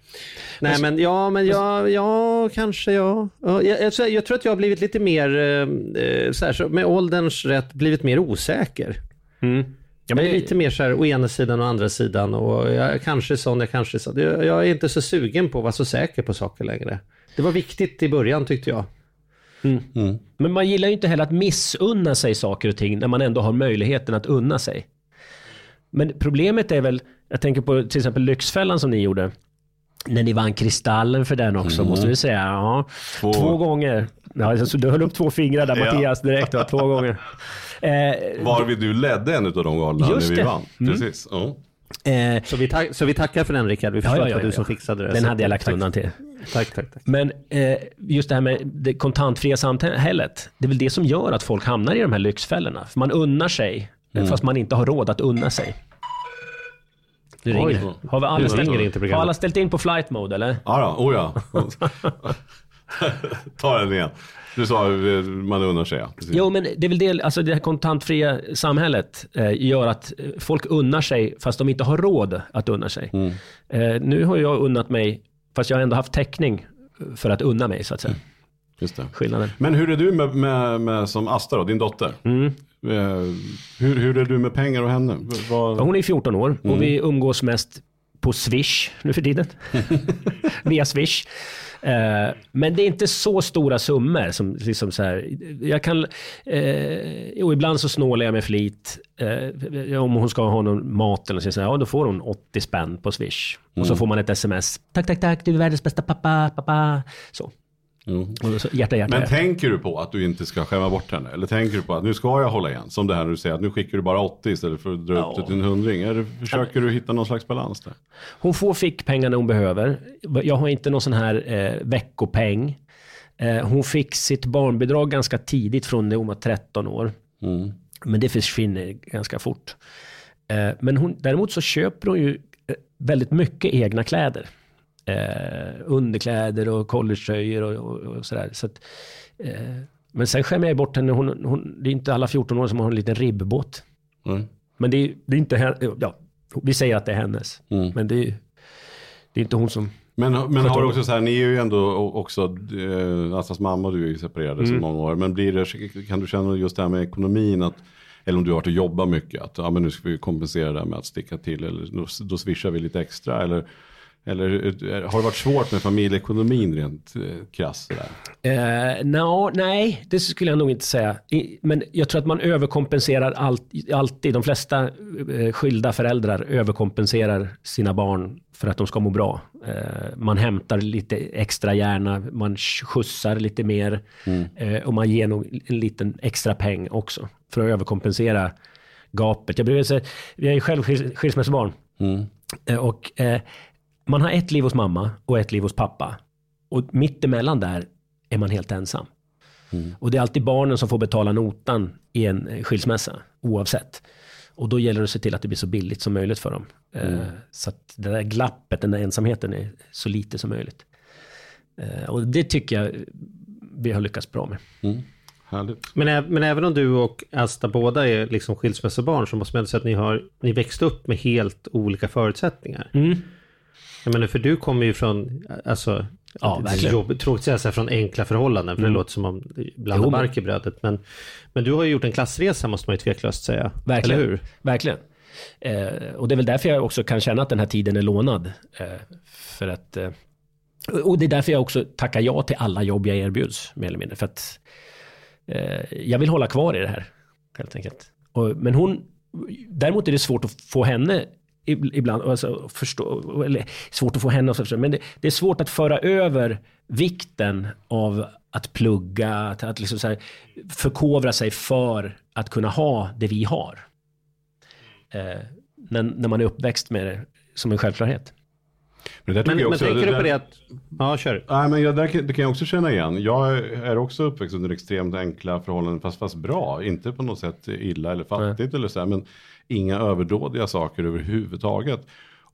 Nej men ja, men ja, ja kanske ja. ja jag, jag, tror- jag tror att jag har blivit lite mer, eh, eh, så här, med ålderns rätt, blivit mer osäker. Mm. Ja, men jag är lite mer så här å ena sidan och andra sidan och jag är kanske sån, jag kanske är sån. Jag, jag är inte så sugen på att vara så säker på saker längre. Det var viktigt i början tyckte jag. Men man gillar ju inte heller att missunna sig saker och ting när man ändå har möjligheten att unna sig. Men problemet är väl, jag tänker på till exempel Lyxfällan som ni gjorde. När ni vann Kristallen för den också, måste vi säga. Ja, två. Två. gånger. Ja, alltså, du höll upp två fingrar där. Mattias direkt, va? två gånger. Eh, Varvid du ledde en av de galorna när vi det. vann. Mm. Precis. Ja. Eh, Så vi, tack, så vi tackar för den Rickard. Vi förstår att det var du som fixade det. Den Så hade jag lagt tack. undan till. Tack, tack, tack. Men eh, just det här med det kontantfria samhället, det är väl det som gör att folk hamnar i de här lyxfällorna. För man unnar sig, Mm. fast man inte har råd att unna sig. Nu ringer Oj. Har, vi alla ställt, har alla ställt in på flight mode eller? Ja, då, oh ja. Ta den igen. Du sa eh, man unnar sig, ja. Precis. Jo, men det är väl det, alltså det här kontantfria samhället eh, gör att eh, folk unnar sig fast de inte har råd att unna sig. Mm. Eh, nu har jag unnat mig, fast jag har ändå haft täckning för att unna mig så att säga. Just det. Skillnaden. Men hur är du med, med, med som Asta då, din dotter? Mm. Eh, hur, hur är du med pengar och henne? V- Vad, Ja, Hon är 14 år Mm. och vi umgås mest på Swish nu för tiden. Via Swish. Eh, men det är inte så stora summor som liksom så här. Jag kan, eh, jo, ibland så snålar jag med flit. Eh, om hon ska ha någon mat eller så, ja, då får hon 80 spänn på Swish. Och Mm. så får man ett sms. Tack, tack, tack, du är världens bästa pappa, pappa. Så. Mm. Så hjärta, hjärta. Men hjärta. tänker du på att du inte ska skämma bort henne? Eller tänker du på att nu ska jag hålla igen? Som det här när du säger att nu skickar du bara 80 istället för att dra upp Ja. det till en hundring. Eller försöker du hitta någon slags balans där? Hon får fickpengar när hon behöver. Jag har inte någon sån här eh, veckopeng. Eh, hon fick sitt barnbidrag ganska tidigt från när hon var 13 år. Mm. Men det försvinner ganska fort. Eh, men hon, däremot så köper hon ju eh, väldigt mycket egna kläder. Eh, underkläder och collegetröjor och, och, och sådär. Så att, eh, men sen skämmer jag bort henne. Hon, hon, det är inte alla 14 år som har en liten ribbåt. Mm. Men det är, det är inte hen- ja, vi säger att det är hennes. Mm. Men det är, det är inte hon som... Men, men har du också så här, ni är ju ändå också, eh, Astas mamma och du är ju separerade Mm. så många år. Men blir det, kan du känna just det här med ekonomin att, eller om du har varit och jobbat mycket, att ja, men nu ska vi kompensera det här med att sticka till eller då, då swishar vi lite extra. Eller, eller eh, har det varit svårt med familjeekonomin rent eh, krasst? sådär? Eh, no, nej, det skulle jag nog inte säga. Men jag tror att man överkompenserar allt, alltid. De flesta skilda föräldrar överkompenserar sina barn för att de ska må bra. Eh, man hämtar lite extra gärna, man skjutsar lite mer eh, och man ger nog en liten extra peng också för att överkompensera gapet. Jag brukar säga, jag är själv skils- skilsmässobarn. Eh, Och eh, man har ett liv hos mamma och ett liv hos pappa. Och mitt emellan där är man helt ensam. Och det är alltid barnen som får betala notan i en eh, skilsmässa, oavsett. Och då gäller det att se till att det blir så billigt som möjligt för dem. Eh, Så att det där glappet, den där ensamheten är så lite som möjligt. Eh, Och det tycker jag vi har lyckats bra med. Härligt. Men, men även om du och Asta båda är liksom skilsmässobarn så måste man ändå säga att ni har ni växte upp med helt olika förutsättningar. Mm. Jag menar, för du kommer ju från, alltså, Ja, det är verkligen. jobb, tråkigt att säga så här, från enkla förhållanden, för det låter som om Jo, men- bark i brödet. Men, men du har ju gjort en klassresa måste man ju tveklöst säga. Verkligen. Eller hur? Verkligen. Eh, och det är väl därför jag också kan känna att den här tiden är lånad. Eh, för att, eh, och det är därför jag också tackar ja till alla jobb jag erbjuds, mer eller mindre. För att eh, jag vill hålla kvar i det här, helt enkelt. Och, men hon, däremot är det svårt att få henne ibland, alltså förstå, eller svårt att få henne att förstå, men det, det är svårt att föra över vikten av att plugga, att, att liksom så här, förkovra sig för att kunna ha det vi har. Eh, när, när man är uppväxt med det som en självklarhet. Men, det Men, jag men också, tänker du där- på det att, ja kör. Nej, men jag, där, kan- det kan jag också känna igen. Jag är också uppväxt under extremt enkla förhållanden, fast, fast bra. Inte på något sätt illa eller fattigt eller så här, men inga överdådiga saker överhuvudtaget.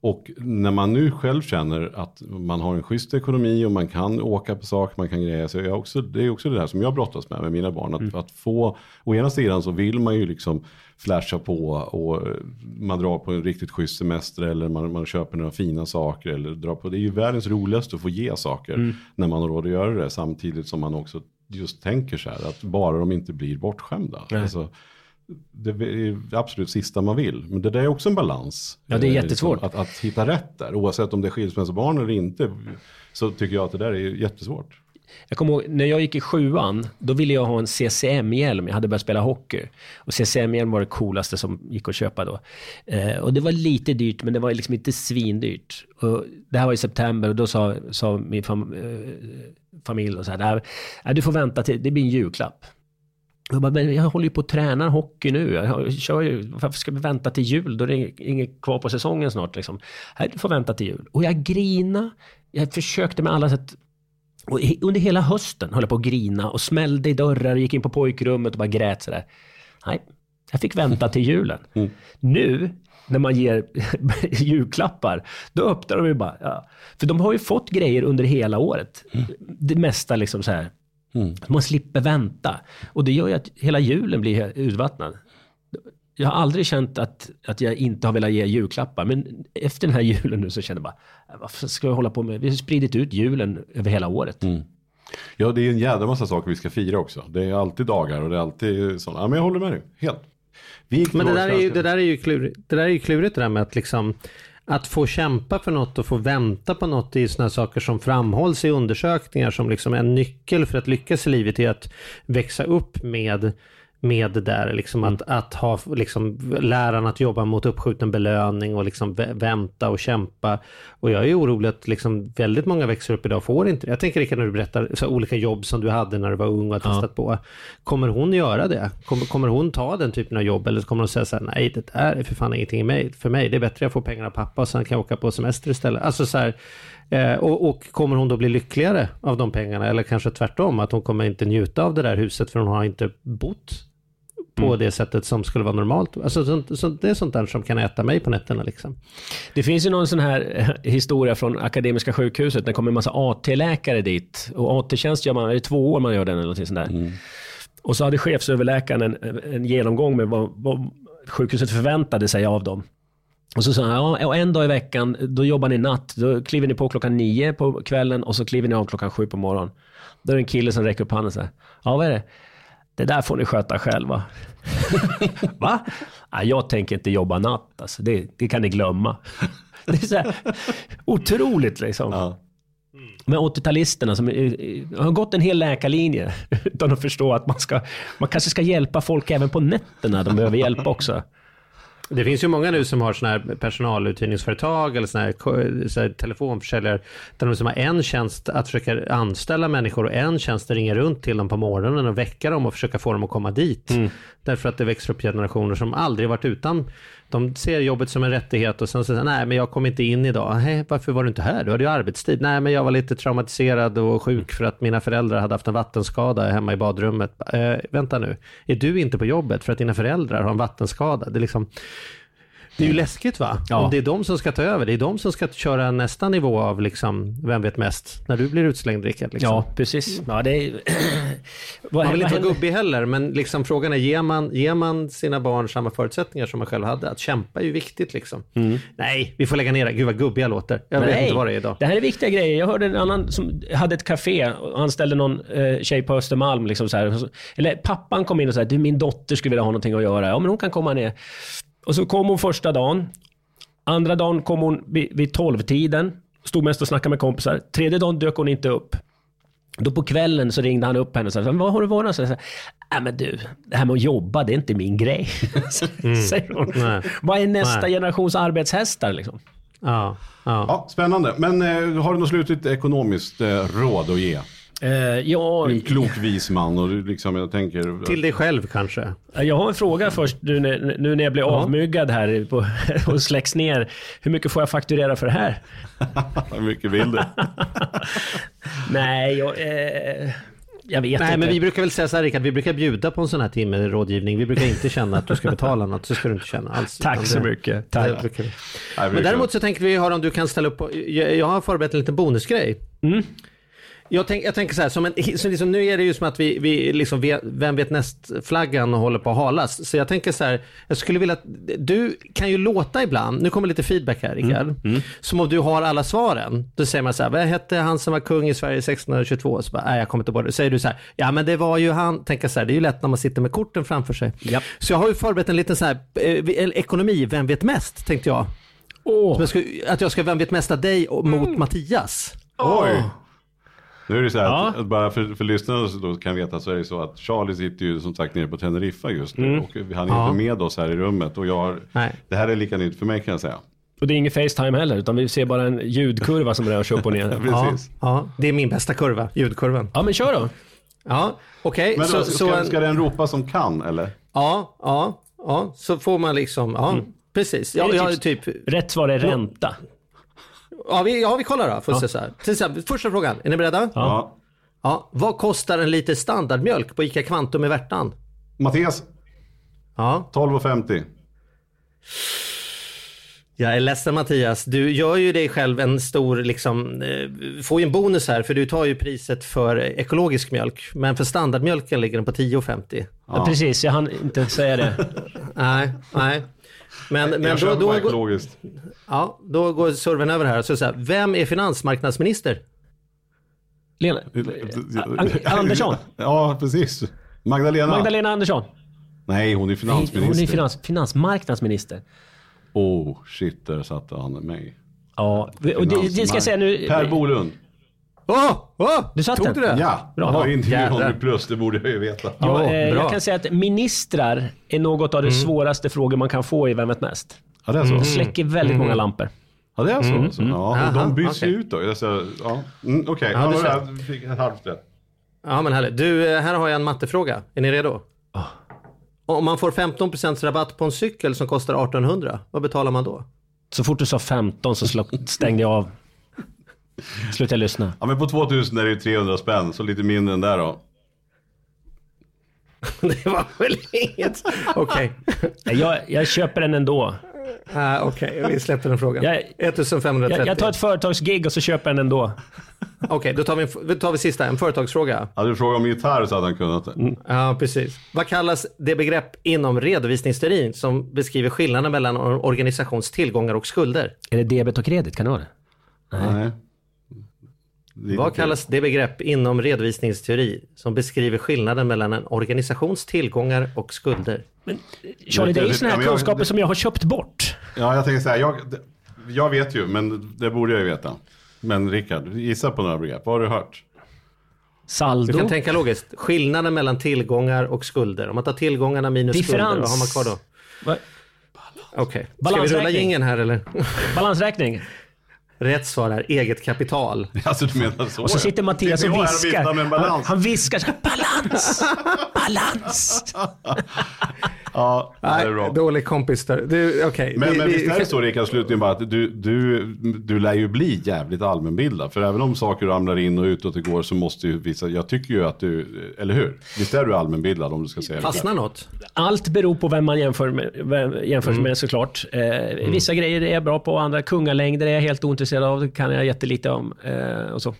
Och när man nu själv känner att man har en schysst ekonomi och man kan åka på saker, man kan greja sig. Jag också, det är också det där som jag brottas med med mina barn. Att, Mm. att få, å ena sidan så vill man ju liksom flasha på och man drar på en riktigt schysst semester eller man, man köper några fina saker. Eller drar på, det är ju världens roligaste att få ge saker Mm. när man har råd att göra det. Samtidigt som man också just tänker så här att bara de inte blir bortskämda. Alltså, det är det absolut sista man vill. Men det där är också en balans. Ja, det är Eh, jättesvårt. Liksom, att, att hitta rätt där. Oavsett om det är skilsmässobarn eller inte. Så tycker jag att det där är jättesvårt. Jag kommer ihåg, när jag gick i sjuan, då ville jag ha en CCM-hjälm. Jag hade börjat spela hockey. Och CCM-hjälm var det coolaste som gick att köpa då. Eh, och det var lite dyrt, men det var liksom inte svindyrt. Och det här var i september och då sa, sa min fam, eh, familj då så här, "Nej, nej, du får vänta till, det blir en julklapp. Jag, bara, men jag håller ju på att träna hockey nu. Jag kör ju, varför ska vi vänta till jul? Då är det inget kvar på säsongen snart. Liksom. Nej, du får vänta till jul. Och jag grina. Jag försökte med alla sätt och under hela hösten höll jag på att grina och smällde i dörrar och gick in på pojkrummet och bara grät sådär. Nej, jag fick vänta till julen. Nu, när man ger julklappar, då öppnar de ju bara. Ja. För de har ju fått grejer under hela året. Det mesta liksom så här. Man slipper vänta. Och det gör ju att hela julen blir urvattnad. Jag har aldrig känt att, att jag inte har velat ge julklappar. Men efter den här julen nu så känner jag bara, "Äh, varför ska jag hålla på med? Vi har spridit ut julen över hela året. Ja, det är en jädra massa saker vi ska fira också. Det är alltid dagar och det är alltid sådana. Ja, men jag håller med dig, helt. Men det där, är ju, det där är ju klurigt, det där är ju klurigt det där med att liksom att få kämpa för något och få vänta på något är sådana saker som framhålls i undersökningar som liksom en nyckel för att lyckas i livet är att växa upp med med det där, liksom att, att ha liksom, läraren att jobba mot uppskjuten belöning och liksom vä- vänta och kämpa. Och jag är orolig att liksom väldigt många växer upp idag och får inte det. Jag tänker Rickard när du berättar så olika jobb som du hade när du var ung och har testat på. Kommer hon göra det? Kommer, kommer hon ta den typen av jobb eller kommer hon säga så här, nej det där är för fan ingenting mig, för mig. Det är bättre jag får pengar av pappa och sen kan jag åka på semester istället. Alltså så här, eh, och, och kommer hon då bli lyckligare av de pengarna? Eller kanske tvärtom, att hon kommer inte njuta av det där huset för hon har inte bott på det sättet som skulle vara normalt. Alltså, sånt, sånt, det är sånt där som kan äta mig på nätterna. Liksom. Det finns ju någon sån här eh, historia från Akademiska sjukhuset. när Det kommer en massa AT-läkare dit. Och AT-tjänst gör man, är det två år man gör den eller något sånt där. Och så hade chefsöverläkaren en, en genomgång med vad, vad sjukhuset förväntade sig av dem. Och så sa han, ja, och en dag i veckan, då jobbar ni natt. Då kliver ni på klockan nio på kvällen och så kliver ni av klockan sju på morgonen. Då är det en kille som räcker upp handen och säger, ja vad är det? Det där får ni sköta själva. Va? Ja, jag tänker inte jobba natt, alltså. det, det kan ni glömma. Det är så här, otroligt liksom. Ja. Men 80-talisterna som har gått en hel läkarlinje utan att förstå att man, ska, man kanske ska hjälpa folk även på nätterna. De behöver hjälp också. Det finns ju många nu som har sådana här personaluthyrningsföretag eller sådana här, så här telefonförsäljare där de som har en tjänst att försöka anställa människor och en tjänst att ringa runt till dem på morgonen och väcka dem och försöka få dem att komma dit. Därför att det växer upp generationer som aldrig varit utan. De ser jobbet som en rättighet och sen säger de, nej men jag kom inte in idag. Nej, varför var du inte här? Du hade ju arbetstid. Nej men jag var lite traumatiserad och sjuk för att mina föräldrar hade haft en vattenskada hemma i badrummet. Eh, vänta nu, är du inte på jobbet för att dina föräldrar har en vattenskada? Det är liksom det är ju läskigt va? Ja. Om det är de som ska ta över. Det är de som ska köra nästa nivå av liksom, vem vet mest? När du blir utslängd Rickard. Liksom. Ja, precis. Ja, det är... Man vill inte vara gubbig heller, men liksom frågan är, ger man, ger man sina barn samma förutsättningar som man själv hade? Att kämpa är ju viktigt liksom. Nej, vi får lägga ner det. Gud vad gubbiga jag låter. Jag vet Nej, inte vad det är idag. Det här är viktiga grejer. Jag hörde en annan som hade ett café och anställde någon eh, tjej på Östermalm. Liksom så här. Eller pappan kom in och sa du min dotter skulle vilja ha någonting att göra. Ja men hon kan komma ner. Och så kom hon första dagen. Andra dagen kom hon vid, vid tolvtiden. Stod mest och snackade med kompisar. Tredje dagen dök hon inte upp. Då på kvällen så ringde han upp henne och sa, vad har du varit? Sa, Nej men du, det här med att jobba, det är inte min grej. Säger hon. Nej. Vad är nästa Nej. generations arbetshästar liksom? Ja, ja. Ja, spännande. Men eh, har du något slutligt ekonomiskt eh, råd att ge? Eh, ja, en klok vis man och liksom, jag tänker... Till dig själv kanske. Jag har en fråga först nu när, nu när jag blir avmyggad här på, och släcks ner. Hur mycket får jag fakturera för det här? Hur mycket vill du? Nej, jag, eh, Jag vet Nej, inte. men vi brukar väl säga så här Rickard, vi brukar bjuda på en sån här timme rådgivning. Vi brukar inte känna att du ska betala något, så ska du inte känna alls. Tack så mycket. det Tack. Men däremot så tänkte vi höra om du kan ställa upp på, jag, jag har förberett en liten bonusgrej. Mm. Jag, tänk, jag tänker så här, som en, så liksom, nu är det ju som att vi, vi liksom, vet- vem vet näst-flaggan håller på att halas. Så jag tänker så här, jag skulle vilja att, du kan ju låta ibland, nu kommer lite feedback här Rickard, Mm. som om du har alla svaren. Då säger man så här, vad hette han som var kung i Sverige 1622? Så bara, nej jag kommer inte ihåg det. Säger du så här, ja men det var ju han, tänker så här, det är ju lätt när man sitter med korten framför sig. Japp. Så jag har ju förberett en liten så här, eh, ekonomi, vem vet mest, tänkte jag. Som jag ska, att jag ska vem vet mest av dig mot Mattias. Oj! Nu är det så här, Ja. att, att bara för, för lyssnarna då kan veta så är det så att Charlie sitter ju som sagt nere på Teneriffa just nu och han är Ja. inte med oss här i rummet och jag har, det här är lika nytt för mig kan jag säga. och det är ingen Facetime heller, utan vi ser bara en ljudkurva som rör sig upp och ner. Ja, Precis. ja, det är min bästa kurva, ljudkurvan. Ja, men kör då. Ja, okej. Men Så, då, så, ska, ska den ropa som kan eller? ja, ja, ja, så får man liksom, ja, precis. Ja, Är det ja, tips? typ, Rätt svar är ränta. Ja, vi, ja, vi kollar då. Får se så här. Till exempel, första frågan, är ni beredda? Ja. Ja. Vad kostar en liter standardmjölk på ICA Kvantum i Värtan? Mattias, Ja, 12,50. jag är ledsen Mattias. Du gör ju dig själv en stor, liksom, eh, får ju en bonus här för du tar ju priset för ekologisk mjölk. Men för standardmjölken ligger den på 10,50. Ja. Precis, jag hann inte säga det. Nej, nej. Men, men jag då, då, ekologiskt. ja, då går servern över här. Så så här vem är finansmarknadsminister? Lena, An- Andersson. Ja, precis. Magdalena. Magdalena Andersson. Nej, hon är finansminister. Hon är finans, finansmarknadsminister. Oh, shit, där satte han mig. Ja, och det, det ska jag säga nu. Per Bolund. Åh, åh! Du satt Tog den? du det? Ja, Bra. han har ju inte Jädrar. 100 plus, det borde jag ju veta. Ja, eh, bra. jag kan säga att ministrar är något av Mm. de svåraste frågor man kan få i Vem vet mest? Ja, det är så. Det släcker väldigt många lampor. Ja, det är så. alltså. Ja, och Aha, de byts ju ut då. Jag ja. mm, Okej, Ja, ja, du ser. jag fick ett halvt rätt. Ja, men härligt. Du, eh, här har jag en mattefråga. Är ni redo? Om man får 15% rabatt på en cykel som kostar 1800, vad betalar man då? Så fort du sa 15 så stängde jag av. Slutade jag lyssna. Ja, men på 2000 är det ju 300 spänn, så lite mindre än där då. det var väl inget? Okej. Jag, jag köper den ändå. Ah, Okej, vi släpper den frågan. Jag- 1530. Jag, jag tar ett företagsgig och så köper jag den ändå. Okej, då tar vi, en, då tar vi sista, en företagsfråga. Hade du frågat om gitarr så hade han kunnat det. Ja, precis. Vad kallas det begrepp inom redovisningsteorin som beskriver skillnaden mellan en organisations tillgångar och skulder? Är det debet och kredit? Kan det vara det? Nej. Vad kallas det begrepp inom redovisningsteori som beskriver skillnaden mellan en organisations tillgångar och skulder? Charlie, det är ju sådana här men jag- kunskaper som jag har köpt bort. Ja, jag tänker så här, jag, jag vet ju, men det borde jag ju veta. Men Rickard, gissa på några begrepp. Vad har du hört? Du Saldo. kan tänka logiskt. Skillnaden mellan tillgångar och skulder. Om man tar tillgångarna minus Differens. skulder, vad har man kvar då? Okej. Ska vi rulla jingeln här eller? Balansräkning. Rätt svar är eget kapital. Alltså du menar så? Och så sitter Mattias och viskar. Han, balans. han viskar så här, balans, balans. Ja, det är bra. dålig kompis där. Du, okej. Men, Vi- men vi- visst är det så Rickard, slutligen bara att du, du, du lär ju bli jävligt allmänbildad. För även om saker ramlar in och ut och det går så måste ju vissa, jag tycker ju att du, eller hur? Visst är du allmänbildad om du ska säga det? Fastnar något? Allt beror på vem man jämför med, vem, jämför Mm. med såklart. Eh, Vissa grejer är jag bra på, andra kungalängder är jag helt ointresserad av. Det kan jag jättelite om. Eh, och så.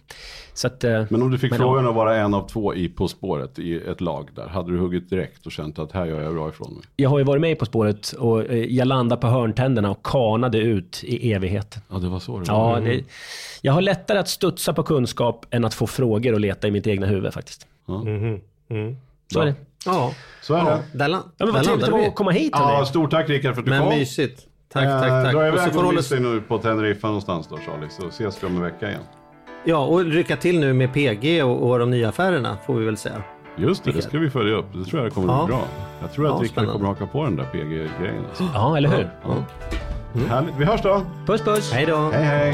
Så att, eh, Men om du fick Men frågan att vara en av två i På spåret i ett lag där, hade du huggit direkt och känt att här gör jag bra ifrån mig? jag har ju varit med På spåret och eh, jag landade på hörntänderna och kanade ut i evigheten. Ja, det var så det var. Ja, det, jag har lättare att studsa på kunskap än att få frågor och leta i mitt egna huvud faktiskt. Så är det. Ja, Så är det. där, Ja, men vad trevligt landade att vi. komma hit. Ja, stort tack Rickard för att du Men kom. mysigt. Tack, Eh, tack, tack. Dra Och iväg så och får du hålla... dig nu på Teneriffa någonstans då Charlie, så ses vi om en vecka igen. Ja, och lycka till nu med PG och, och de nya affärerna, får vi väl säga. Just det, det ska vi följa upp. Det tror jag kommer att Ja. bli bra. Jag tror att Ja, Rickard spännande. kommer att haka på den där PG-grejen. Alltså. Ja, eller hur? Härligt, vi hörs då. Puss puss. Hej då! Hej hej!